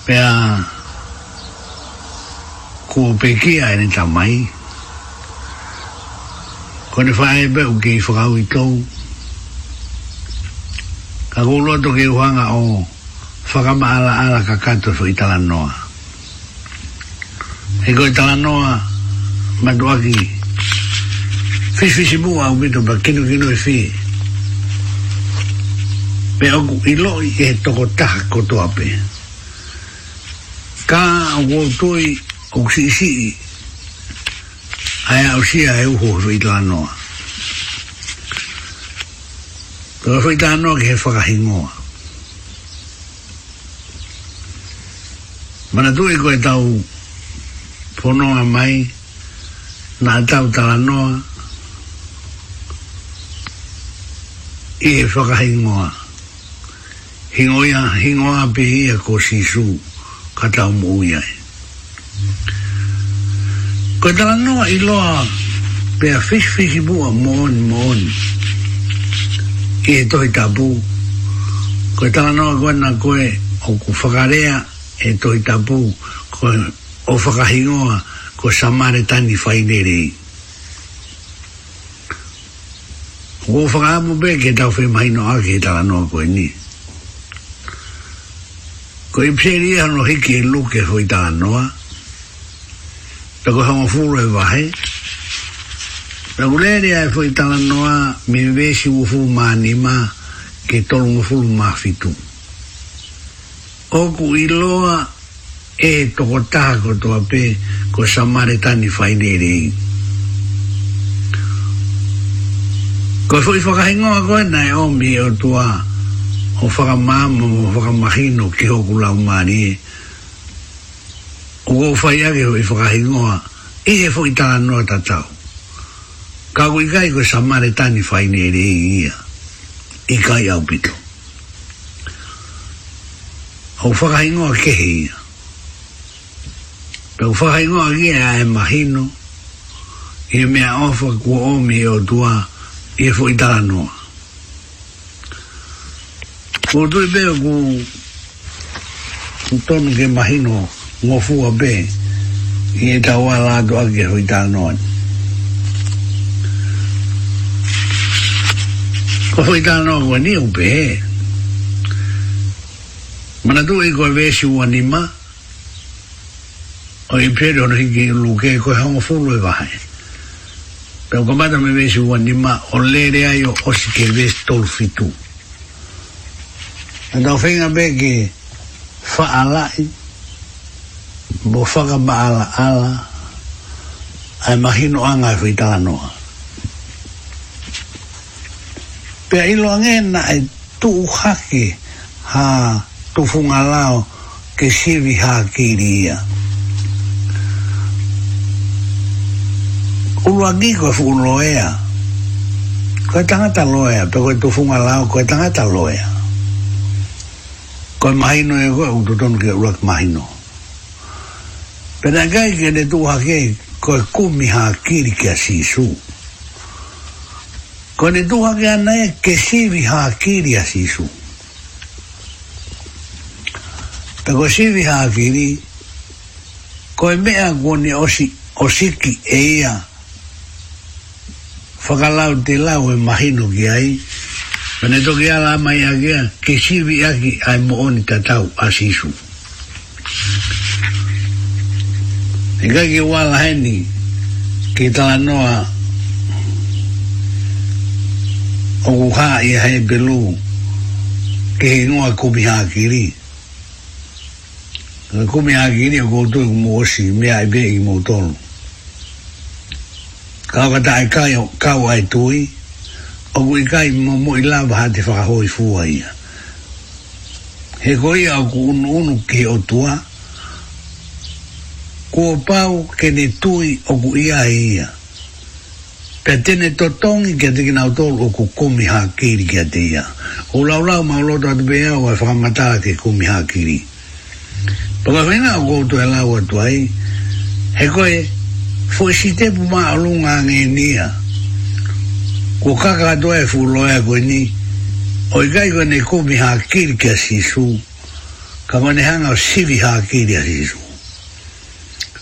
[SPEAKER 4] pea peki pekia ini e tamai ko ne fai be u ke fa u to ka go lo to o fa ala ka kato fo noa e ko itala noa maduagi. Fis fisi fisi mua u ba e pe aku iloi e toko taha kotoa ape Ka wotoi o si si i, ai au sia e uho rui la noa. Toa rui la noa ke he whakahingoa. Mana tui koe tau ponoa mai, na tau tala i e whakahingoa hingoia hingoa pe ia ko si su kata mo ia ko tala no i lo pe a fish fish bu a mon mon ki e toi tabu ko tala no ko na koe o ku fagarea e toi tabu ko o fagahingoa ko samare tani fainerei Ko whakaamu pe ke tau whi mai no ake tala no ko ni. Mm ko i pseri e hano hiki i e luke hoi tā noa ta ko hama fūra i wahe ta ko lere ai hoi tā noa mi vesi u fū mā nima ke tolu mu fū mā fitu oku i loa e toko taha ko toa pe ko samare tani whai nere i ko i fōi whakahingoa koe nai o mi o tua o whaka māma o whaka mahino ke hoku lau māni e o whai ake o i whaka hingoa e he fo i tāna noa tatau ka ko i kai ko sa mare tani whai ne i ia i kai au pito o whaka hingoa ke he ia pe o whaka hingoa ke a e mahino i e mea ofa kua omi o tua i e fo i tāna noa Ko tui pēo ku tonu ke mahino ngō fua pē i e tau ai lātu ake hui tā noan. Ko hui tā noan ni upe he. Mana tu i e koe vēsi ua nima o i pēro na hiki i luke koe hongo fulu i e vahe. Pēo kamata me vēsi ua nima o lere ai o osi ke vēsi tolu fitu e tau whainga me ke whaalai mo whaka maala ala ai mahino anga e whi tala noa pia ilo angena e tu uhake ha tu funga lao ke sivi ha kiri ia ulo agi koe fuku loea koe tangata loea pe koe tu funga lao koe tangata loea Koi mahino e koe, uto tonu ke uruak mahino. Pena kai ke ne tuha ke, koi kumi haa kiri ke si su. Koi ne tuha ke anae, ke sivi haa kiri a si su. Pego sivi haa kiri, koi mea kone osi, osiki e ia, whakalau te lau e mahino ki ai, Pane toki ala mai agia, ke sivi aki ai mooni tatau asisu. Nika e ki wala heni, ki tala noa, oku haa i hae pelu, ke he noa kumi haa kiri. Kumi haa kiri o koutu i kumuosi, mea i pe i mo tolu. Kaukata ai kau ai tui, o kui kai mo mo i lava ha te whakahoi fua ia. He koi au ku unu unu ki o tua, kua pau ke ne tui o ku ia e ia. Pe tene to tongi kia te kina utolu o ku kumi ha kiri kia te ia. O lau lau ma uloto atu pe au ai e whakamataa ke kumi ha kiri. Paka whena o koutu e lau atu ai, he koi, fuesitepu maa alunga ngenia, ko kaka do e fu lo e ko ni o gai ko ne ko mi ha kil ke si su ka ma ne hanga si vi ha kil ya si su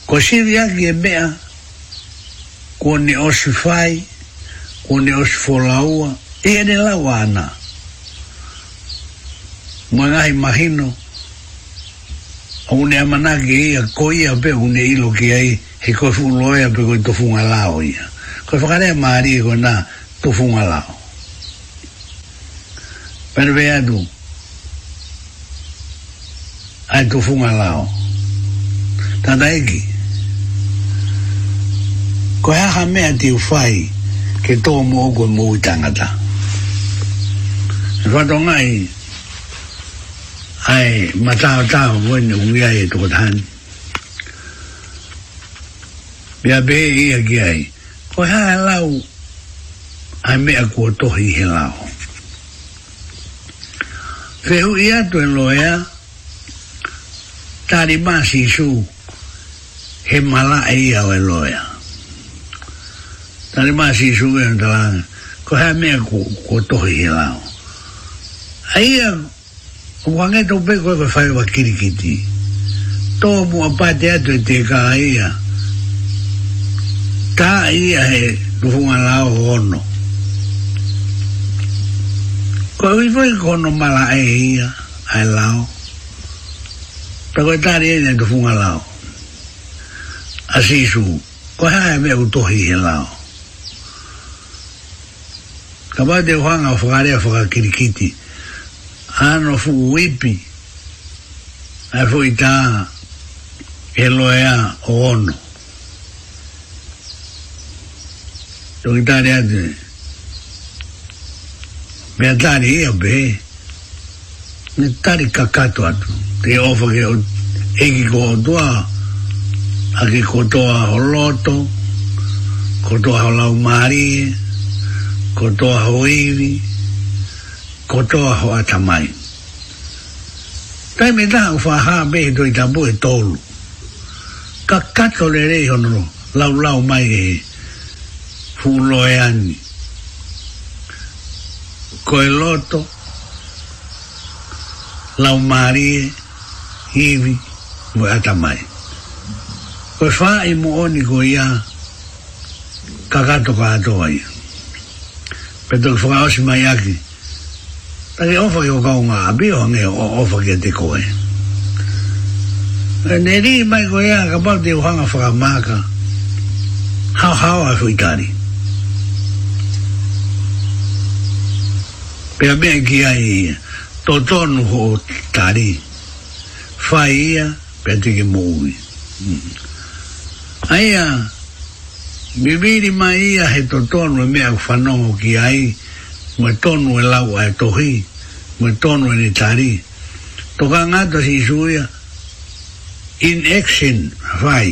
[SPEAKER 4] ko si vi ki e mea ko ne o si fai ko ne e o si fo laua e ne laua ana mo ngai imagino o ne amana ki e a ko i a pe o ne ilo ki e he ko fu lo e a pe ko i to fu ngalao i a ko i whakarea maari e ko na 做風啦喎，但係邊度？係做風啦喎，但係佢佢係哈咩調費，佢多毛根毛長噶啦。你話點解？唉，冇渣渣，我唔會係度諗，別別嘅嘢，佢係哈佬。ai mea kua tohi he lao. Whehu i atu e loea, tāri māsi su, he mala e i au e loea. Tāri māsi su e un tala, ko hea mea kua tohi he lao. A ia, o wange tō peko e whae wa kirikiti, tō mua pāte atu e te kā ia, tā ia he rufunga lao hono, ono. Ko i fwy kono mala e hia, ai lao. Pra koe tari e nga funga lao. A sisu, ko hea me u utohi he lao. Ka pa te uhanga o whakarea whakakirikiti. Ano fu uipi. Ai fu i tā. E loea o ono. Tukitari atene me atari ia e be me tari kakato atu te ofa ke eki kotoa a ke kotoa ho loto kotoa ho lau marie kotoa ho iwi kotoa ho atamai tai me da ufa ha be do i tabu e tolu kakato le rei honro lau lau mai e fulo e ani Koeloto, Lau Marie, hivi Moe Atamai. Koe whaa i mo oni ko ia, kakato ka atoa ia. Peto ki whaka osi mai aki, tani ofa ki o kaunga abio ange o ofa ki te koe. E Nei mai ko ia, ka pau te uhanga whaka maka, hau hau a whuitari. pe me ki ai to tonu ho tari faia pe te ki mui ai a mi viri mai ia he to tonu e me au fanongo ki ai me tonu e lau ai tohi me tonu e ni tari Toka ka ngata si suia in action fai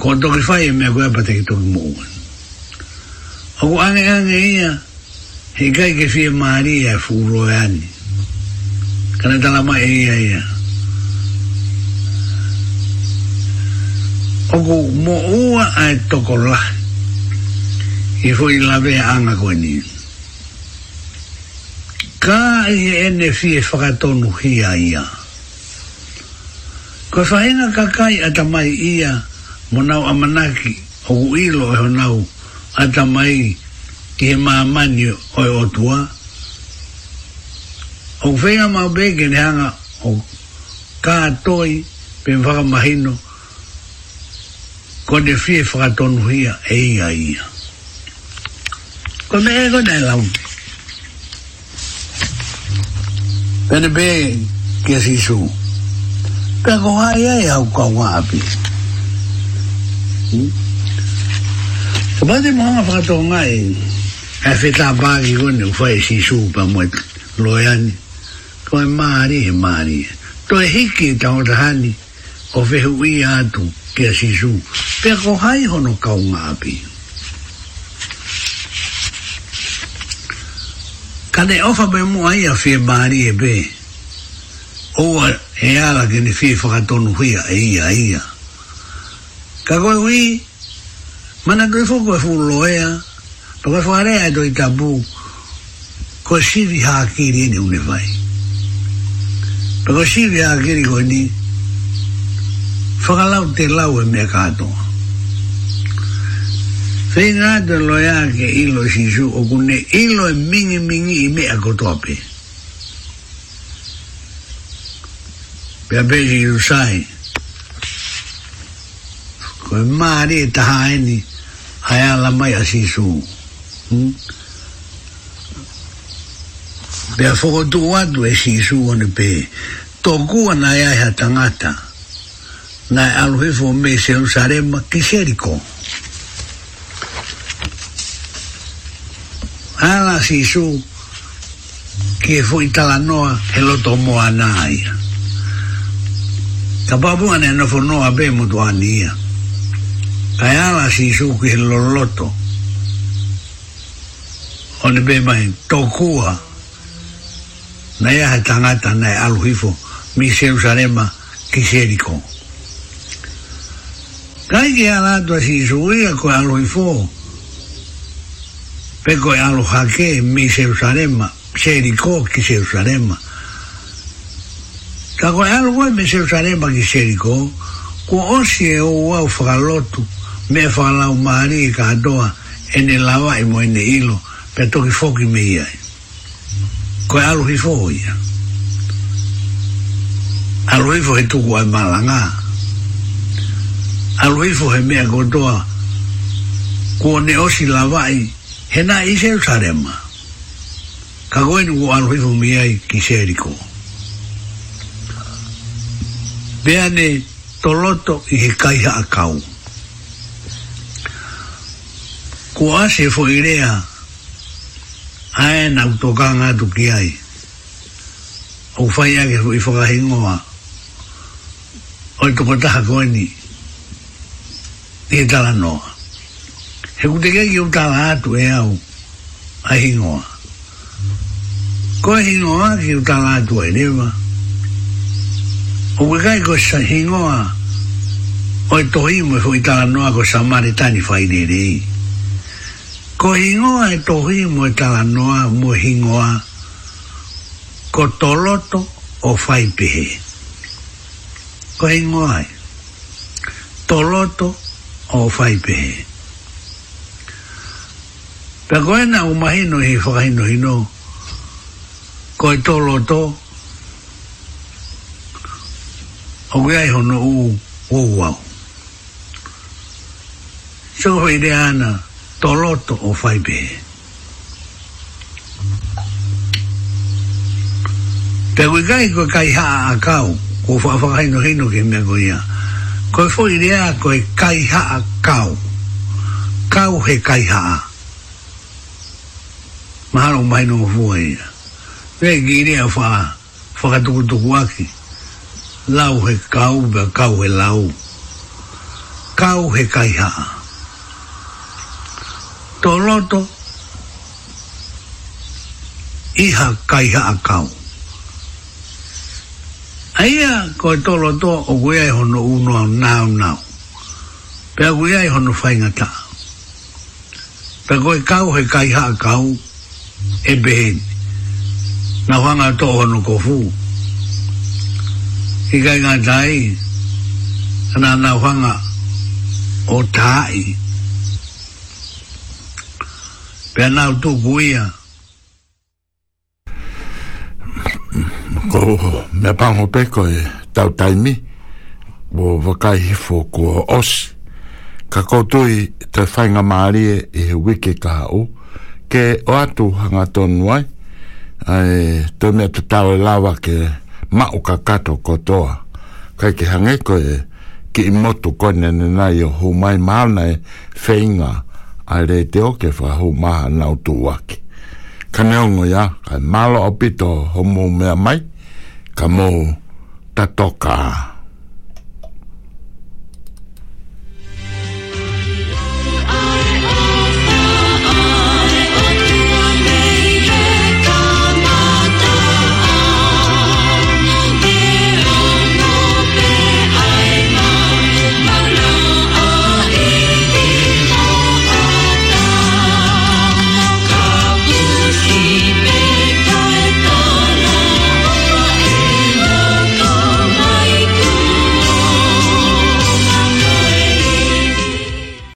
[SPEAKER 4] ko to ki fai me ko e pa te ki to ki mui Ako ange ange ia, he kai ke fie maari ia e fūro e ani kana tala mai e ia ia oku mo ua a e toko la i fo i lawe anga koe ni ka i e ene fie whakatonu hia ia koe whaenga ka kai ata mai ia monau amanaki o ilo e honau ata mai ia ke he mamani o e otua. O whenga mau beke ne hanga o kātoi pe whakamahino ko te fie whakatonu hia e ia e ia. Ko me ego nei lau. Pene pe ke si su. Pe ko hai ai au kau api. Hmm? Ko pate mohanga whakatonga e a fe ta ba ki kone u fai si su pa mo e loyani to mari maari e maari to e hiki ta o rahani o ve hui atu ki a si su pe ko hai hono kau ngā api kane ofa me mu ai a fe maari e be o a e ala ki ni fi whakatonu huia e ia e ia ka koe hui mana koe fuku e fulu loea e Ko ka whaarea e doi tabu, ko siwi hākiri ene une whai. Pa ko siwi hākiri ko ni, whakalau te lau e mea kātoa. Whai ngā te loia ke ilo sisu, o kune ilo e mingi mingi i mea kotoa pe. Pea pēsi ki usai, ko e maari e taha eni, hai ala mai a sisu. Pea Pea hmm? whoko tō atu e si isu ane pē. Tō kua nā e ea ha tangata. Nā e aluhefo me se unsare ma kiseriko. Ana si isu ki e fo itala noa he loto moa nā ia. Ka papu ane anafo noa pē mutu ane ia. Ka e ala si isu ki he loloto. Ka ne be mai tokua na ia ha tanga nei alu hifo mi Jerusalema ki Jericho kai ki ala to si suia e ko alu hifo pe ko e alu hake mi Jerusalema Jericho ki Jerusalema ka ko e alu ko mi Jerusalema ki Jericho ko osi e o wau fralotu me whakalau maari i ka doa ene lawa i mo ene ilo pe toki foki me ia koe alu hi fo ia alu hi fo he tuku ai malanga alu hi fo he mea kotoa kua ne osi lavai he na i seu sarema ka koe nuku alu hi fo me ia ki seriko pea ne toloto i he kaiha akau kua ase fo irea kua hae na utoka ngā tuki ai. O whai ake hui whakahingoa. Oi tuko taha koe ni. Nie tala noa. He kutekia ki utala atu e au a hingoa. Koe hingoa ki utala atu e rewa. O kai koe sa hingoa. Oi tohi e fukitala noa koe sa maritani whai nerei. nerei. Ko ingoa e tohi mo e tala noa mo hingoa ko toloto o whaipihe. Ko ingoa e toloto o whaipihe. Pea koe na umahino hi whakahino no ko e toloto o kia i hono u uau. Sio whaideana so, toloto o faibe. Te koe kai koe kai haa a kau, o whawhakaino hino ke mea koe ia. Koe fwoi rea koe kai haa kau. Kau he kai haa. Mahalo mai no fwoi ia. Te ki rea wha, whakatukutuku aki. Lau he kau, ba kau he lau. Kau he kai haa toloto iha kaiha akau. aya ko e toloto o guia e hono uno au nau pe Pea guia e hono whaingata. pe koe kau he kaiha akau e behen. Na whanga to hono kofu. Ika inga tai, ana na whanga o tai. Ika pe na
[SPEAKER 6] ko me pa ho pe e tau taimi bo va kai fo ko os ka ko to i te fainga mari e, e wiki ka o ke o atu hanga ton ai to me te tau e lava ke ma o ka kato ko kai ke hange ko e ki i motu ko ne o hu mai maana e fainga e ai re te o ke whahu maha nau tū ake. Ka neongo ia, kai malo o pito homo mea mai, ka mō Tatoka.